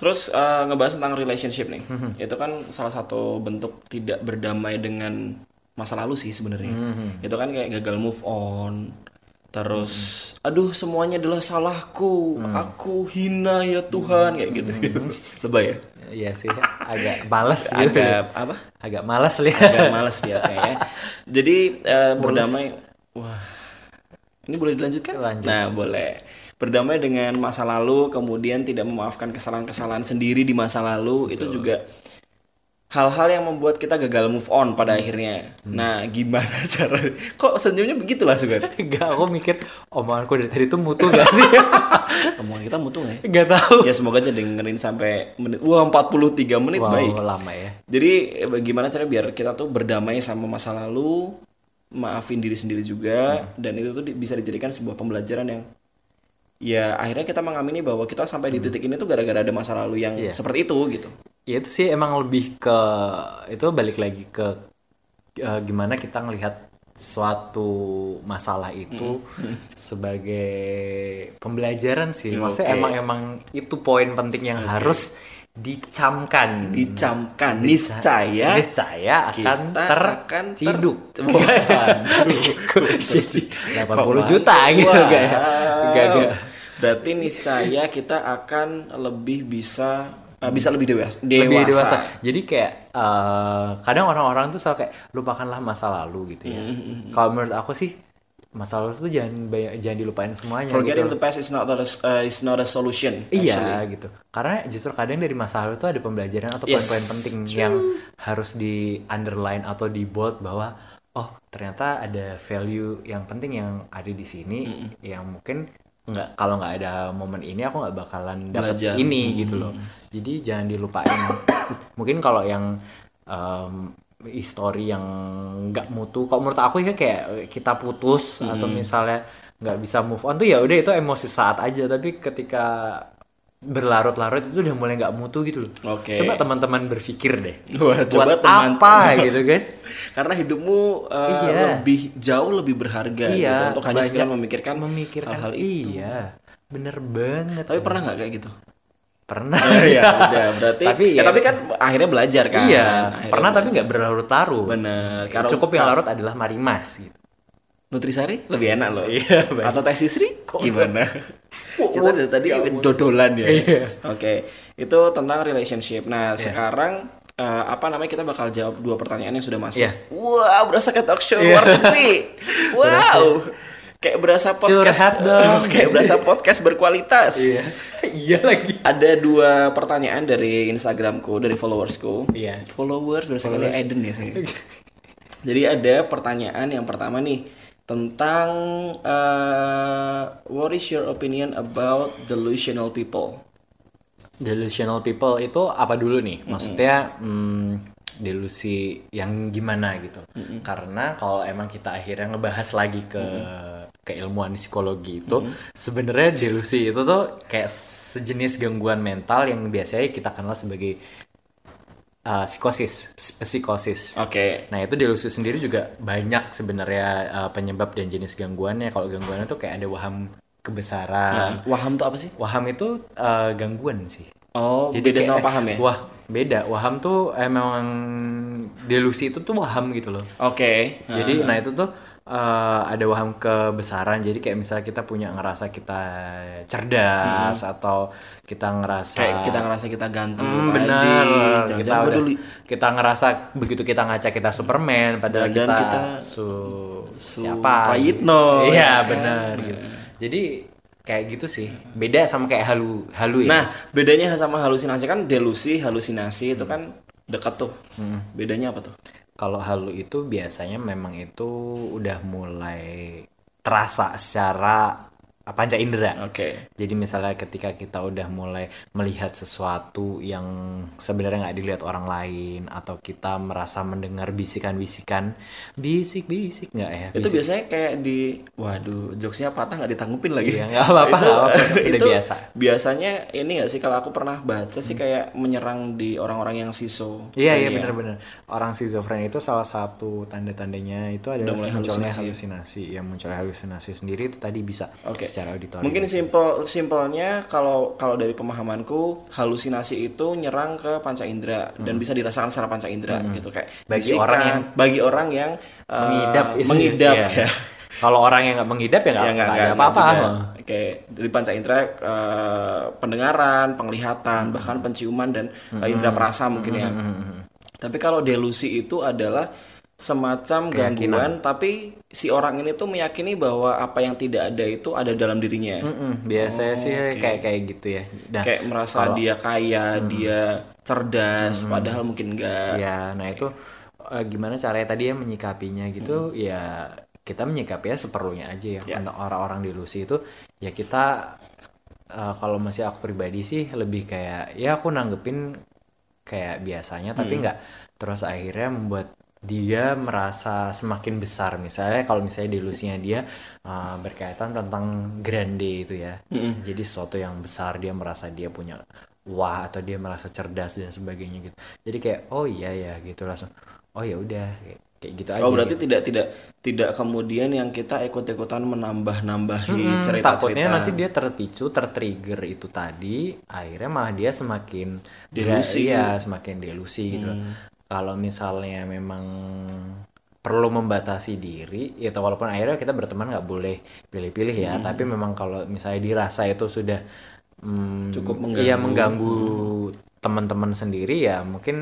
Terus eh, ngebahas tentang relationship nih. Itu kan salah satu bentuk tidak berdamai dengan masa lalu sih sebenarnya. Itu kan kayak gagal move on. Terus aduh semuanya adalah salahku. Aku hina ya Tuhan kayak gitu gitu. Lebay ya? Iya sih, agak males gitu. Agak apa? Agak males lihat. Agak males dia kayaknya. Jadi eh, berdamai wah. Ini boleh dilanjutkan? Lanjut. Nah, boleh. Berdamai dengan masa lalu, kemudian tidak memaafkan kesalahan-kesalahan sendiri di masa lalu, itu juga hal-hal yang membuat kita gagal move on pada akhirnya. Nah, gimana cara? Kok senyumnya begitu lah, Sugar? Enggak, aku mikir omonganku dari tadi itu mutu gak sih? Omongan kita mutu nggak ya? Enggak tahu. Ya semoga aja dengerin sampai menit. Wah, 43 menit Wow, baik. lama ya. Jadi eh, bagaimana cara biar kita tuh berdamai sama masa lalu, maafin diri sendiri juga, dan itu tuh bisa dijadikan sebuah pembelajaran yang ya akhirnya kita mengamini bahwa kita sampai di titik ini tuh gara-gara ada masa lalu yang seperti itu gitu. Ya itu sih emang lebih ke itu balik lagi ke eh, gimana kita ngelihat suatu masalah itu sebagai pembelajaran sih. Maksudnya emang emang itu poin penting yang harus dicamkan. Dicamkan niscaya Niscaya akan kita akan ter- terciduk. 80 Kok juta gitu Wow. gak? Enggak, enggak. Berarti niscaya kita akan lebih bisa eh, bisa lebih dewasa. Dewasa. lebih dewasa. Jadi kayak eh, kadang orang-orang tuh selalu kayak lupakanlah masa lalu gitu ya. Mm-hmm, Kalau menurut aku sih masa lalu tuh jangan banyak, jangan dilupain semuanya Forgetting gitu. the past is not a, uh, is not a solution. Iya gitu. Karena justru kadang dari masa lalu tuh ada pembelajaran atau Yes, poin-poin penting yang harus di underline atau di bold bahwa oh ternyata ada value yang penting yang ada di sini yang mungkin nggak kalau nggak ada momen ini aku nggak bakalan dapat ini gitu loh. Jadi jangan dilupain. mungkin kalau yang em, histori yang nggak mutu, kalau menurut aku ya kayak kita putus atau misalnya nggak bisa move on tuh ya udah itu emosi saat aja. Tapi ketika berlarut-larut itu udah mulai nggak mutu gitu loh. Oke. Coba teman-teman berfikir deh. Wah, coba Buat teman- apa gitu kan? Karena hidupmu uh, Iya. lebih jauh lebih berharga gitu iya. untuk hanya sekedar memikirkan, memikirkan hal-hal itu. Iya. Bener banget. Tapi pernah nggak kayak gitu? pernah. Iya, udah berarti. Tapi ya, ya- tapi kan akhirnya belajar kan. Iya, Akhirnya pernah tapi belajar. nggak berlarut-larut. Bener. Kalau Cukup yang larut adalah marimas gitu. Nutrisari lebih enak loh. Iya, baik. Atau teh sisri gimana? Kita dari tadi dodolan ya. Iya. Oke, itu tentang relationship. Nah, sekarang eh, apa namanya kita bakal jawab dua pertanyaan yang sudah masuk. Iya. Wow, berasa kayak talk show luar negeri. Wow. Kayak berasa podcast. Curhat dong. kayak berasa podcast berkualitas. Iya. iya lagi. Ada dua pertanyaan dari Instagramku, dari followersku. Iya. Followers berasa kayak Eden ya saya. Jadi ada pertanyaan yang pertama nih tentang eh, what is your opinion about delusional people? Delusional people itu apa dulu nih? Maksudnya hmm, delusi yang gimana gitu? Karena kalau emang kita akhirnya ngebahas lagi ke keilmuan psikologi itu sebenarnya delusi itu tuh kayak sejenis gangguan mental yang biasanya kita kenal sebagai uh, psikosis, psikosis. Oke. Nah itu delusi sendiri juga banyak sebenarnya uh, penyebab dan jenis gangguannya. Kalau gangguannya tuh kayak ada waham kebesaran. Waham tuh apa sih? Waham itu uh, gangguan sih. Oh, beda kayak- sama paham ya? Wah beda. Waham tuh emang delusi itu tuh waham gitu loh. Oke. Jadi nah itu tuh uh, ada waham kebesaran. Jadi kayak misalnya kita punya ngerasa kita cerdas atau kita ngerasa Kayak kita ngerasa kita ganteng Hmm, bener kita udah dulu kita ngerasa begitu kita ngaca kita Superman padahal Jangan-jangan kita, kita su, Su siapa Prayitno, iya ya kan? benar gitu jadi kayak gitu sih beda sama kayak halu halu ya Nah, bedanya sama halusinasi kan delusi, halusinasi itu kan dekat tuh. Hmm. Bedanya apa tuh? Kalau halu itu biasanya memang itu udah mulai terasa secara panca indera Oke. Jadi misalnya ketika kita udah mulai melihat sesuatu yang sebenarnya nggak dilihat orang lain atau kita merasa mendengar bisikan-bisikan, bisik-bisik nggak ya? Itu Bisik. biasanya kayak di waduh, jokesnya patah nggak ditanggupin lagi. Iya, nggak apa-apa, Itu- apa-apa. Udah itu biasa. Biasanya ini nggak sih kalau aku pernah baca sih kayak menyerang di orang-orang yang siso. Iya iya Kayaknya. benar-benar orang schizofren itu salah satu tanda-tandanya itu adalah mulai munculnya halusinasi. halusinasi. Yang munculnya halusinasi sendiri itu tadi bisa Oke. Secara auditori. Mungkin simpel simpelnya kalau kalau dari pemahamanku halusinasi itu nyerang ke panca indera dan bisa dirasakan secara panca indera gitu kayak Hmm. Bagi bisikan, orang yang bagi orang yang uh, mengidap mengidap ya. ya. Kalau orang yang nggak mengidap ya nggak Ya, ada apa-apa. Kayak dari panca indera eh, pendengaran, penglihatan, bahkan penciuman dan Hmm. eh, indera perasa mungkin ya. Tapi kalau delusi itu adalah semacam gangguan tapi si orang ini tuh meyakini bahwa apa yang tidak ada itu ada dalam dirinya. Mm-mm, biasanya sih kayak kayak gitu ya. Nah, Oh, Kayak merasa dia kaya, dia cerdas padahal mungkin enggak. ya, nah itu eh, gimana caranya tadi ya menyikapinya gitu? Ya kita menyikapinya seperlunya aja ya. Untuk orang-orang delusi itu ya kita eh, kalau masih aku pribadi sih lebih kayak ya aku nanggepin kayak biasanya tapi nggak. Terus akhirnya membuat dia merasa semakin besar misalnya kalau misalnya delusinya dia uh, berkaitan tentang grande itu ya jadi sesuatu yang besar dia merasa dia punya wah atau dia merasa cerdas dan sebagainya gitu jadi kayak oh iya ya gitu langsung oh ya udah kayak, gitu aja Oh berarti tidak tidak tidak kemudian yang kita ikut-ikutan menambah-nambahi Hmm, cerita-cerita. takutnya nanti dia terpicu, tertrigger itu tadi, akhirnya malah dia semakin Delusi. Iya, semakin delusi gitu. Kalau misalnya memang perlu membatasi diri, ya walaupun akhirnya kita berteman nggak boleh pilih-pilih ya, tapi memang kalau misalnya dirasa itu sudah hmm, Cukup iya mengganggu. teman-teman sendiri ya mungkin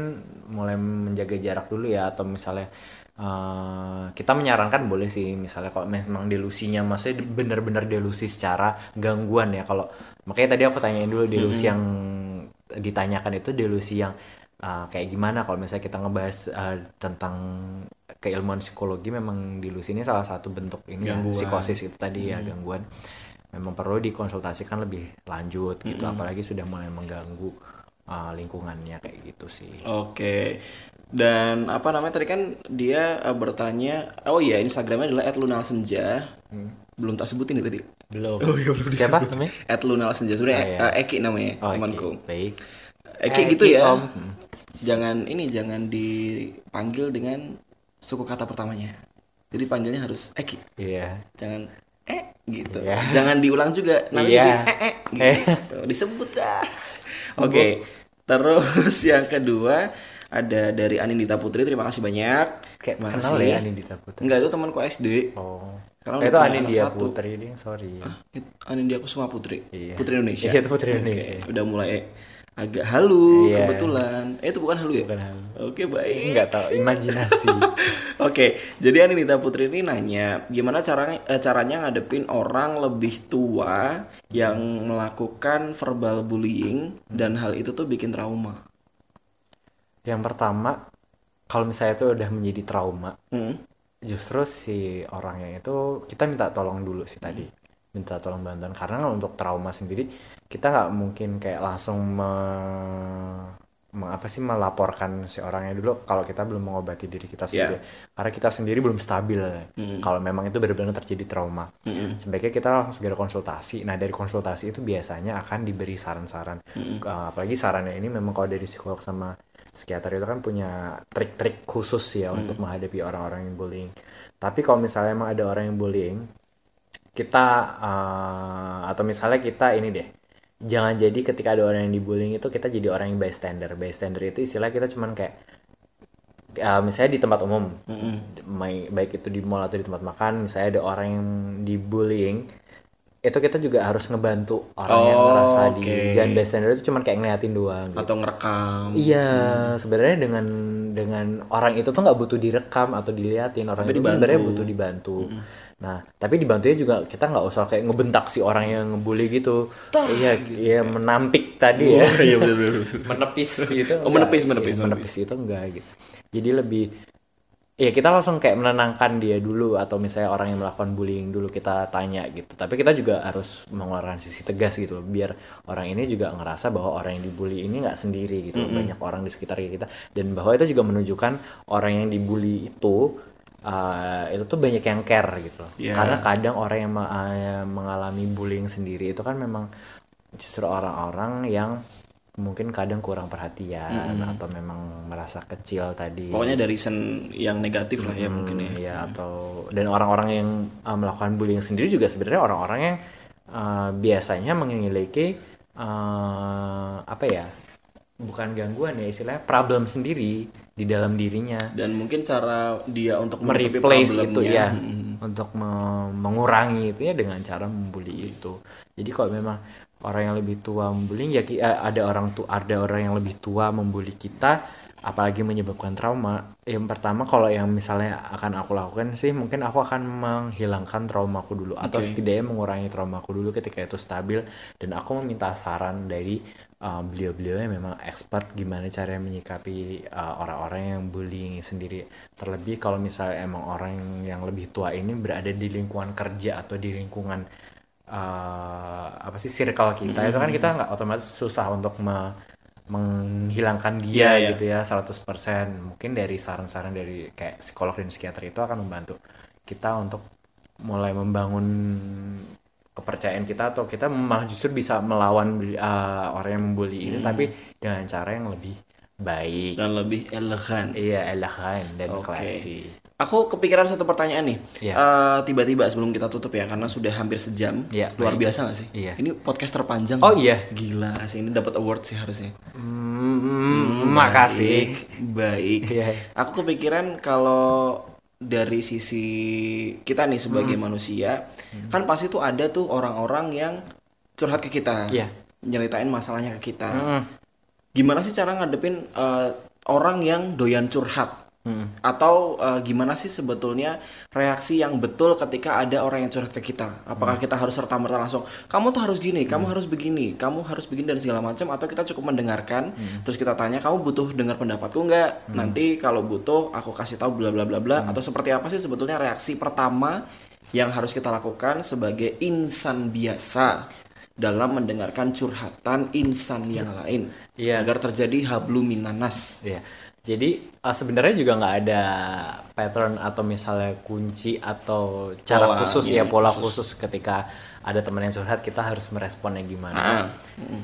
mulai menjaga jarak dulu ya atau misalnya eh, kita menyarankan boleh sih misalnya kalau memang delusinya maksudnya benar-benar delusi secara gangguan ya. Kalau makanya tadi aku tanyain dulu delusi yang ditanyakan itu delusi yang eh, kayak gimana kalau misalnya kita ngebahas eh, tentang keilmuan psikologi memang delusi ini salah satu bentuk ini ya, Gangguan. psikosis itu tadi ya gangguan memang perlu dikonsultasikan lebih lanjut gitu apalagi sudah mulai mengganggu uh, lingkungannya kayak gitu sih Oke. Dan apa namanya tadi kan dia eh, bertanya, oh iya Instagramnya adalah @lunalsenja. Belum tak sebutin nih tadi. belum Oh iya belum siapa namanya @lunalsenja sebenarnya Oh, iya. eh, Eki namanya Oh, temanku. oke. baik Eki gitu Eki, ya. Om. Jangan ini jangan dipanggil dengan suku kata pertamanya. Jadi panggilnya harus Eki. iya Jangan eh gitu. Iya. Jangan diulang juga. Namanya Iya. jadi, eh, eh, gitu. Disebut lah. Oke. Terus yang kedua ada dari Anindita Putri. Terima kasih banyak. kayak Terima kenal kasih. ya Anindita Putri Enggak itu temanku SD. oh Sekarang itu Anindita. Putri ding sorry Itu Anindita Kusuma Putri. Iya. Putri Indonesia. Iya, itu Putri Indonesia. Udah mulai agak halu Iya. kebetulan. Eh itu bukan halu ya? Bukan halu. Oke, baik. nggak tahu imajinasi Oke, jadi Anindita Putri ini nanya, gimana caranya eh, caranya ngadepin orang lebih tua yang melakukan verbal bullying dan hal itu tuh bikin trauma. yang pertama kalau misalnya itu udah menjadi trauma Hmm. justru si orangnya itu kita minta tolong dulu sih tadi minta tolong bantuan karena untuk trauma sendiri kita nggak mungkin kayak langsung me, me- apa sih melaporkan si orangnya dulu kalau kita belum mengobati diri kita sendiri. Karena kita sendiri belum stabil. Kalau memang itu benar-benar terjadi trauma. Sebaiknya kita langsung segera konsultasi. Nah dari konsultasi itu biasanya akan diberi saran-saran. Uh, apalagi sarannya ini memang kalau dari psikolog sama psikiater itu kan punya trik-trik khusus ya untuk menghadapi orang-orang yang bullying. Tapi kalau misalnya emang ada orang yang bullying, kita uh, atau misalnya kita ini deh, jangan jadi ketika ada orang yang dibullying itu kita jadi orang yang bystander. Bystander itu istilah kita cuman kayak uh, misalnya di tempat umum, mai- baik itu di mall atau di tempat makan, misalnya ada orang yang dibullying, itu kita juga harus ngebantu orang yang Oh, merasa di jangan bystander itu cuman kayak ngeliatin doang. gitu. Atau ngerekam. Iya, sebenarnya dengan dengan orang itu tuh nggak butuh direkam atau diliatin orang itu tuh sebenarnya butuh dibantu. Nah, tapi dibantunya juga kita nggak usah kayak ngebentak si orang yang ngebully gitu. Iya, iya menampik tadi ya. Iya benar-benar. menepis gitu. Oh, enggak. menepis, menepis, Iya, menepis itu enggak gitu. Jadi lebih ya kita langsung kayak menenangkan dia dulu atau misalnya orang yang melakukan bullying dulu kita tanya gitu. Tapi kita juga harus mengeluarkan sisi tegas gitu loh biar orang ini juga ngerasa bahwa orang yang dibully ini nggak sendiri gitu. Banyak orang di sekitar kita dan bahwa itu juga menunjukkan orang yang dibully itu uh, itu tuh banyak yang care gitu loh. Iya. Karena kadang orang yang uh, mengalami bullying sendiri itu kan memang justru orang-orang yang mungkin kadang kurang perhatian atau memang merasa kecil tadi Pokoknya dari sen yang negatif lah ya mungkin ya. ya atau dan orang-orang yang uh, melakukan bullying sendiri juga sebenarnya orang-orang yang uh, biasanya memiliki uh, apa ya bukan gangguan ya istilahnya problem sendiri di dalam dirinya. Dan mungkin cara dia untuk mereplace itu ya. Untuk me- mengurangi itu ya dengan cara membuli itu. Jadi kalau memang orang yang lebih tua membuli ya eh, ada orang tua ada orang yang lebih tua membuli kita apalagi menyebabkan trauma yang pertama kalau yang misalnya akan aku lakukan sih mungkin aku akan menghilangkan traumaku dulu atau setidaknya mengurangi traumaku dulu ketika itu stabil dan aku meminta saran dari uh, beliau-beliau yang memang expert gimana cara menyikapi uh, orang-orang yang bullying sendiri. Terlebih kalau misalnya emang orang yang lebih tua ini berada di lingkungan kerja atau di lingkungan uh, apa sih circle kita itu kan kita nggak otomatis susah untuk me- menghilangkan dia Iya, iya. gitu ya 100% mungkin dari saran-saran dari kayak psikolog dan psikiater itu akan membantu kita untuk mulai membangun kepercayaan kita atau kita malah justru bisa melawan uh, orang yang membuli ini tapi dengan cara yang lebih baik. Dan lebih elegan. Iya elegan dan Oke. classy Aku kepikiran satu pertanyaan nih. Iya. Eh, tiba-tiba sebelum kita tutup ya, karena sudah hampir sejam. Iya, Luar baik. biasa gak sih? Iya. Ini podcast terpanjang. oh iya Gila sih, ini dapat award sih harusnya. Hmm, makasih Baik. Baik. Iya. Aku kepikiran kalau dari sisi kita nih sebagai Hmm. manusia, kan pasti tuh ada tuh orang-orang yang curhat ke kita. Iya. Nyeritain masalahnya ke kita. Mm. Gimana sih cara ngadepin eh, orang yang doyan curhat? Hmm. Atau eh, gimana sih sebetulnya reaksi yang betul ketika ada orang yang curhat ke kita? Apakah Hmm. kita harus serta merta langsung, kamu tuh harus gini, kamu harus begini, kamu harus begini dan segala macam, atau kita cukup mendengarkan, Hmm. terus kita tanya, kamu butuh dengar pendapatku nggak? Nanti kalau butuh, aku kasih tahu bla bla bla bla. Hmm. Atau seperti apa sih sebetulnya reaksi pertama yang harus kita lakukan sebagai insan biasa dalam mendengarkan curhatan insan yang lain, Iya. agar terjadi habluminanas. Iya. Jadi uh, sebenarnya juga nggak ada pattern atau misalnya kunci atau cara Pola, khusus iya, ya pola khusus. ketika ada teman yang curhat kita harus meresponnya gimana. Ah,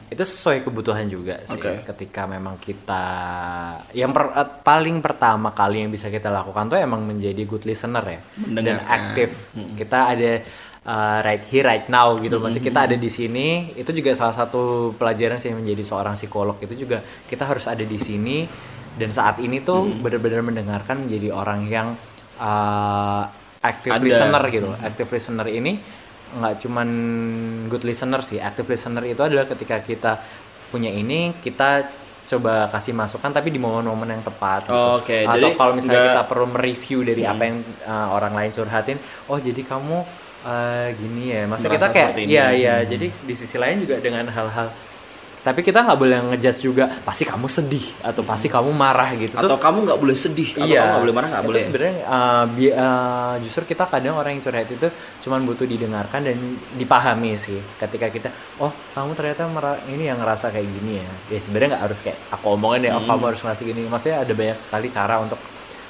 Itu sesuai kebutuhan juga sih. Oke. Ketika memang kita yang per- uh, paling pertama kali yang bisa kita lakukan tuh emang menjadi good listener ya dan aktif. Kita ada uh, right here right now gitu. Masih kita ada di sini. Itu juga salah satu pelajaran sih menjadi seorang psikolog itu juga kita harus ada di sini dan saat ini tuh benar-benar mendengarkan menjadi orang yang uh, active Ada. listener gitu. Active listener ini nggak cuman good listener sih. Active listener itu adalah ketika kita punya ini kita coba kasih masukan tapi di momen-momen yang tepat. gitu. Oke, Atau jadi kalau misalnya nggak- kita perlu mereview dari apa yang uh, orang lain curhatin, oh jadi kamu uh, gini ya. Maksudnya kita kayak iya iya. Jadi di sisi lain juga dengan hal-hal tapi kita nggak boleh ngejudge juga pasti kamu sedih atau pasti kamu marah gitu. Atau tuh kamu nggak boleh sedih atau kamu nggak boleh marah nggak boleh. sebenarnya uh, bi- uh, justru kita kadang orang yang curhat itu cuman butuh didengarkan dan dipahami sih. Ketika kita oh kamu ternyata ini yang ngerasa kayak gini ya. Ya sebenarnya nggak harus kayak aku omongin deh oh Hmm. kamu harus ngerasa gini. Maksudnya ada banyak sekali cara untuk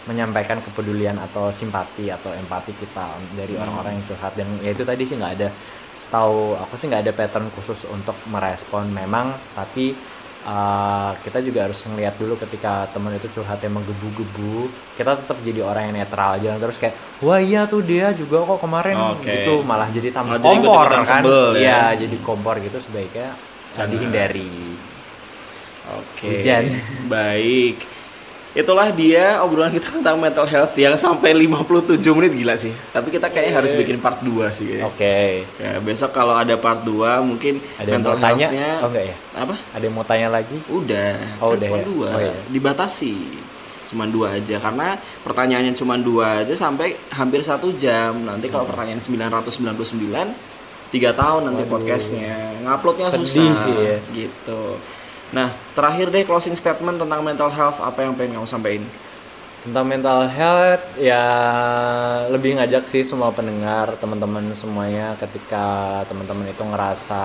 menyampaikan kepedulian atau simpati atau empati kita dari Hmm. orang-orang yang curhat dan ya itu tadi sih nggak ada setahu aku sih nggak ada pattern khusus untuk merespon memang tapi uh, kita juga harus ngeliat dulu ketika teman itu curhatnya menggebu-gebu kita tetap jadi orang yang netral jangan terus kayak wah iya tuh dia juga kok kemarin Oke. gitu malah jadi tambah Malah jadi kompor ikut-ikutan kan sebel ya. Iya, jadi kompor gitu sebaiknya Jangan. dihindari oke Hujan. baik itulah dia obrolan kita tentang mental health yang sampai 57 menit gila sih. Tapi kita kayaknya harus bikin part 2 sih kayaknya. oke. Ya besok kalau ada part 2 mungkin ada yang mental health-nya oh enggak ya? Apa? Ada yang mau tanya lagi? Udah. Oh, kan udah cuma ya? dua. Oh, iya. dibatasi. Cuma dua aja. Karena pertanyaannya cuma dua aja sampai hampir satu jam. Nanti kalau pertanyaan 999 tiga tahun nanti podcastnya. Nguploadnya Sedih, susah. ya. gitu. Nah terakhir deh closing statement tentang mental health apa yang pengen kamu sampaikan? Tentang mental health ya lebih ngajak sih semua pendengar teman-teman semuanya ketika teman-teman itu ngerasa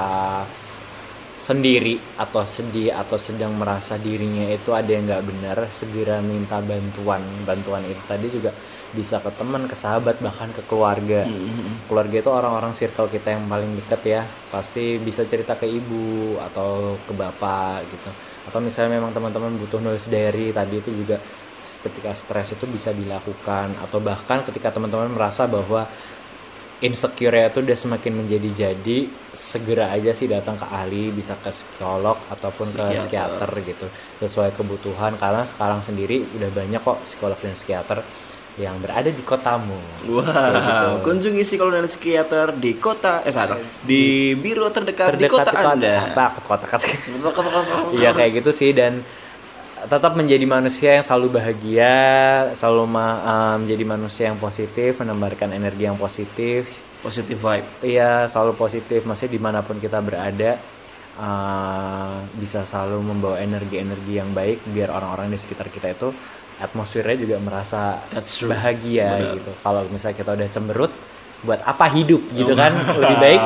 sendiri atau sedih atau sedang merasa dirinya itu ada yang nggak benar segera minta bantuan. Bantuan itu tadi juga bisa ke teman ke sahabat bahkan ke keluarga. Keluarga itu orang-orang circle kita yang paling dekat ya. Pasti bisa cerita ke ibu atau ke bapak gitu. Atau misalnya memang teman-teman butuh nulis diary tadi itu juga ketika stres itu bisa dilakukan. Atau bahkan ketika teman-teman merasa bahwa insecure itu udah semakin menjadi-jadi segera aja sih datang ke ahli bisa ke psikolog ataupun ke Psikiater. psikiater gitu. Sesuai kebutuhan karena sekarang sendiri udah banyak kok psikolog dan psikiater yang berada di kotamu. Wow, kunjungi psikolog dan psikiater di kota eh salah di biro terdekat, di terdekat kota di kota- Anda. apa? Kota kota Iya kayak gitu sih dan tetap menjadi manusia yang selalu bahagia, selalu ma- eh, menjadi manusia yang positif, menebarkan energi yang positif. Positive vibe. Iya selalu positif, maksudnya di mana pun kita berada eh, bisa selalu membawa energi-energi yang baik biar orang-orang di sekitar kita itu atmosfernya juga merasa That's true. bahagia gitu. Kalau misalnya kita udah cemberut, buat apa hidup gitu kan? Lebih baik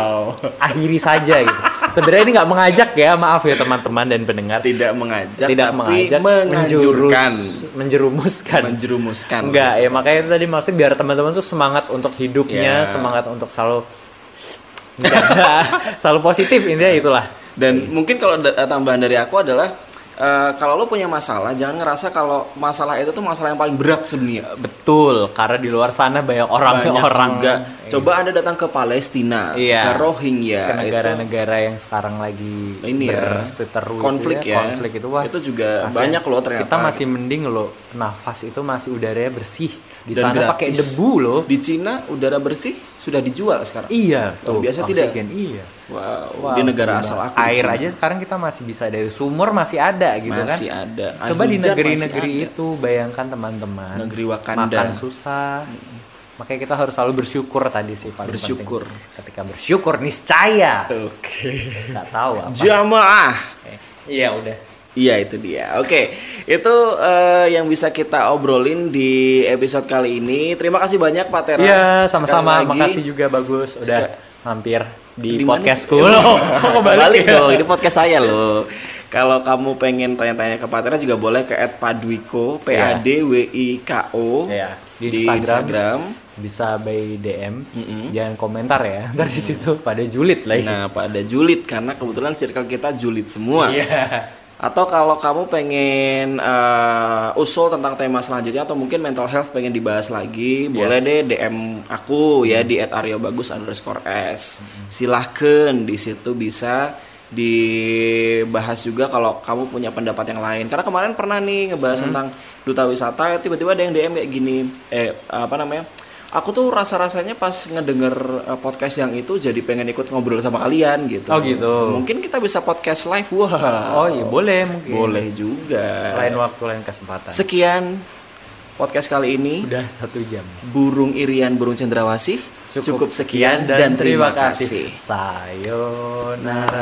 akhiri saja gitu. Sebenarnya ini nggak mengajak ya, maaf ya teman-teman dan pendengar. Tidak mengajak, Tidak tapi mengajak, menjerumuskan. menjerumuskan. Enggak ya makanya itu tadi maksudnya biar teman-teman tuh semangat untuk hidupnya, Ya. semangat untuk selalu selalu positif intinya itulah. Dan mungkin kalau tambahan dari aku adalah eh, kalau lo punya masalah, jangan ngerasa kalau masalah itu tuh masalah yang paling berat sedunia. Betul, karena di luar sana banyak orang Banyak orang juga. Coba anda datang ke Palestina, Iya. ke Rohingya, ke negara-negara yang sekarang lagi Ini ya, berseteru itu konflik ya. konflik itu wah Itu juga banyak loh ternyata. kita masih mending loh nafas itu masih udaranya bersih di Dan sana pakai debu loh di Cina udara bersih sudah dijual sekarang. iya tuh biasa tidak. iya Wow, Wah, di negara asal aku air aja sekarang kita masih bisa dari sumur masih ada gitu masih kan ada. coba di negeri-negeri masih itu bayangkan teman-teman Negeri Wakanda. makan susah makanya kita harus selalu bersyukur tadi sih paling Bersyukur. penting. ketika bersyukur niscaya Oke. nggak tahu apa Jamaah. Eh, iya udah Iya itu dia. Oke, itu eh, yang bisa kita obrolin di episode kali ini. Terima kasih banyak Pak Tera. Iya, sama-sama. Makasih juga bagus. Udah hampir di, Di mana? podcastku loh. Kok Balik ya? dong, ini podcast saya loh. Kalau kamu pengen tanya-tanya ke Pak Tera juga boleh ke @padwiko, P A D W I K O Iya, di, di Instagram. Instagram. Bisa by DM. Jangan komentar ya. Ntar di situ pada julid lagi. Nah, pada julid karena kebetulan circle kita julid semua. Iya. Atau kalau kamu pengen eh, usul tentang tema selanjutnya atau mungkin mental health pengen dibahas lagi, boleh deh DM aku ya di @aryobagus underscore s. Silahkan di situ bisa dibahas juga kalau kamu punya pendapat yang lain. Karena kemarin pernah nih ngebahas tentang duta wisata, tiba-tiba ada yang DM kayak gini, eh apa namanya? Aku tuh rasa-rasanya pas ngedenger eh, podcast yang itu jadi pengen ikut ngobrol sama kalian gitu. Oh, gitu. Mungkin kita bisa podcast live. Wah. Oh iya boleh mungkin. Boleh juga. Lain waktu lain kesempatan. Sekian podcast kali ini. Udah satu jam. Burung Irian Burung Cendrawasih. Cukup, sekian dan, terima kasih. Sayonara.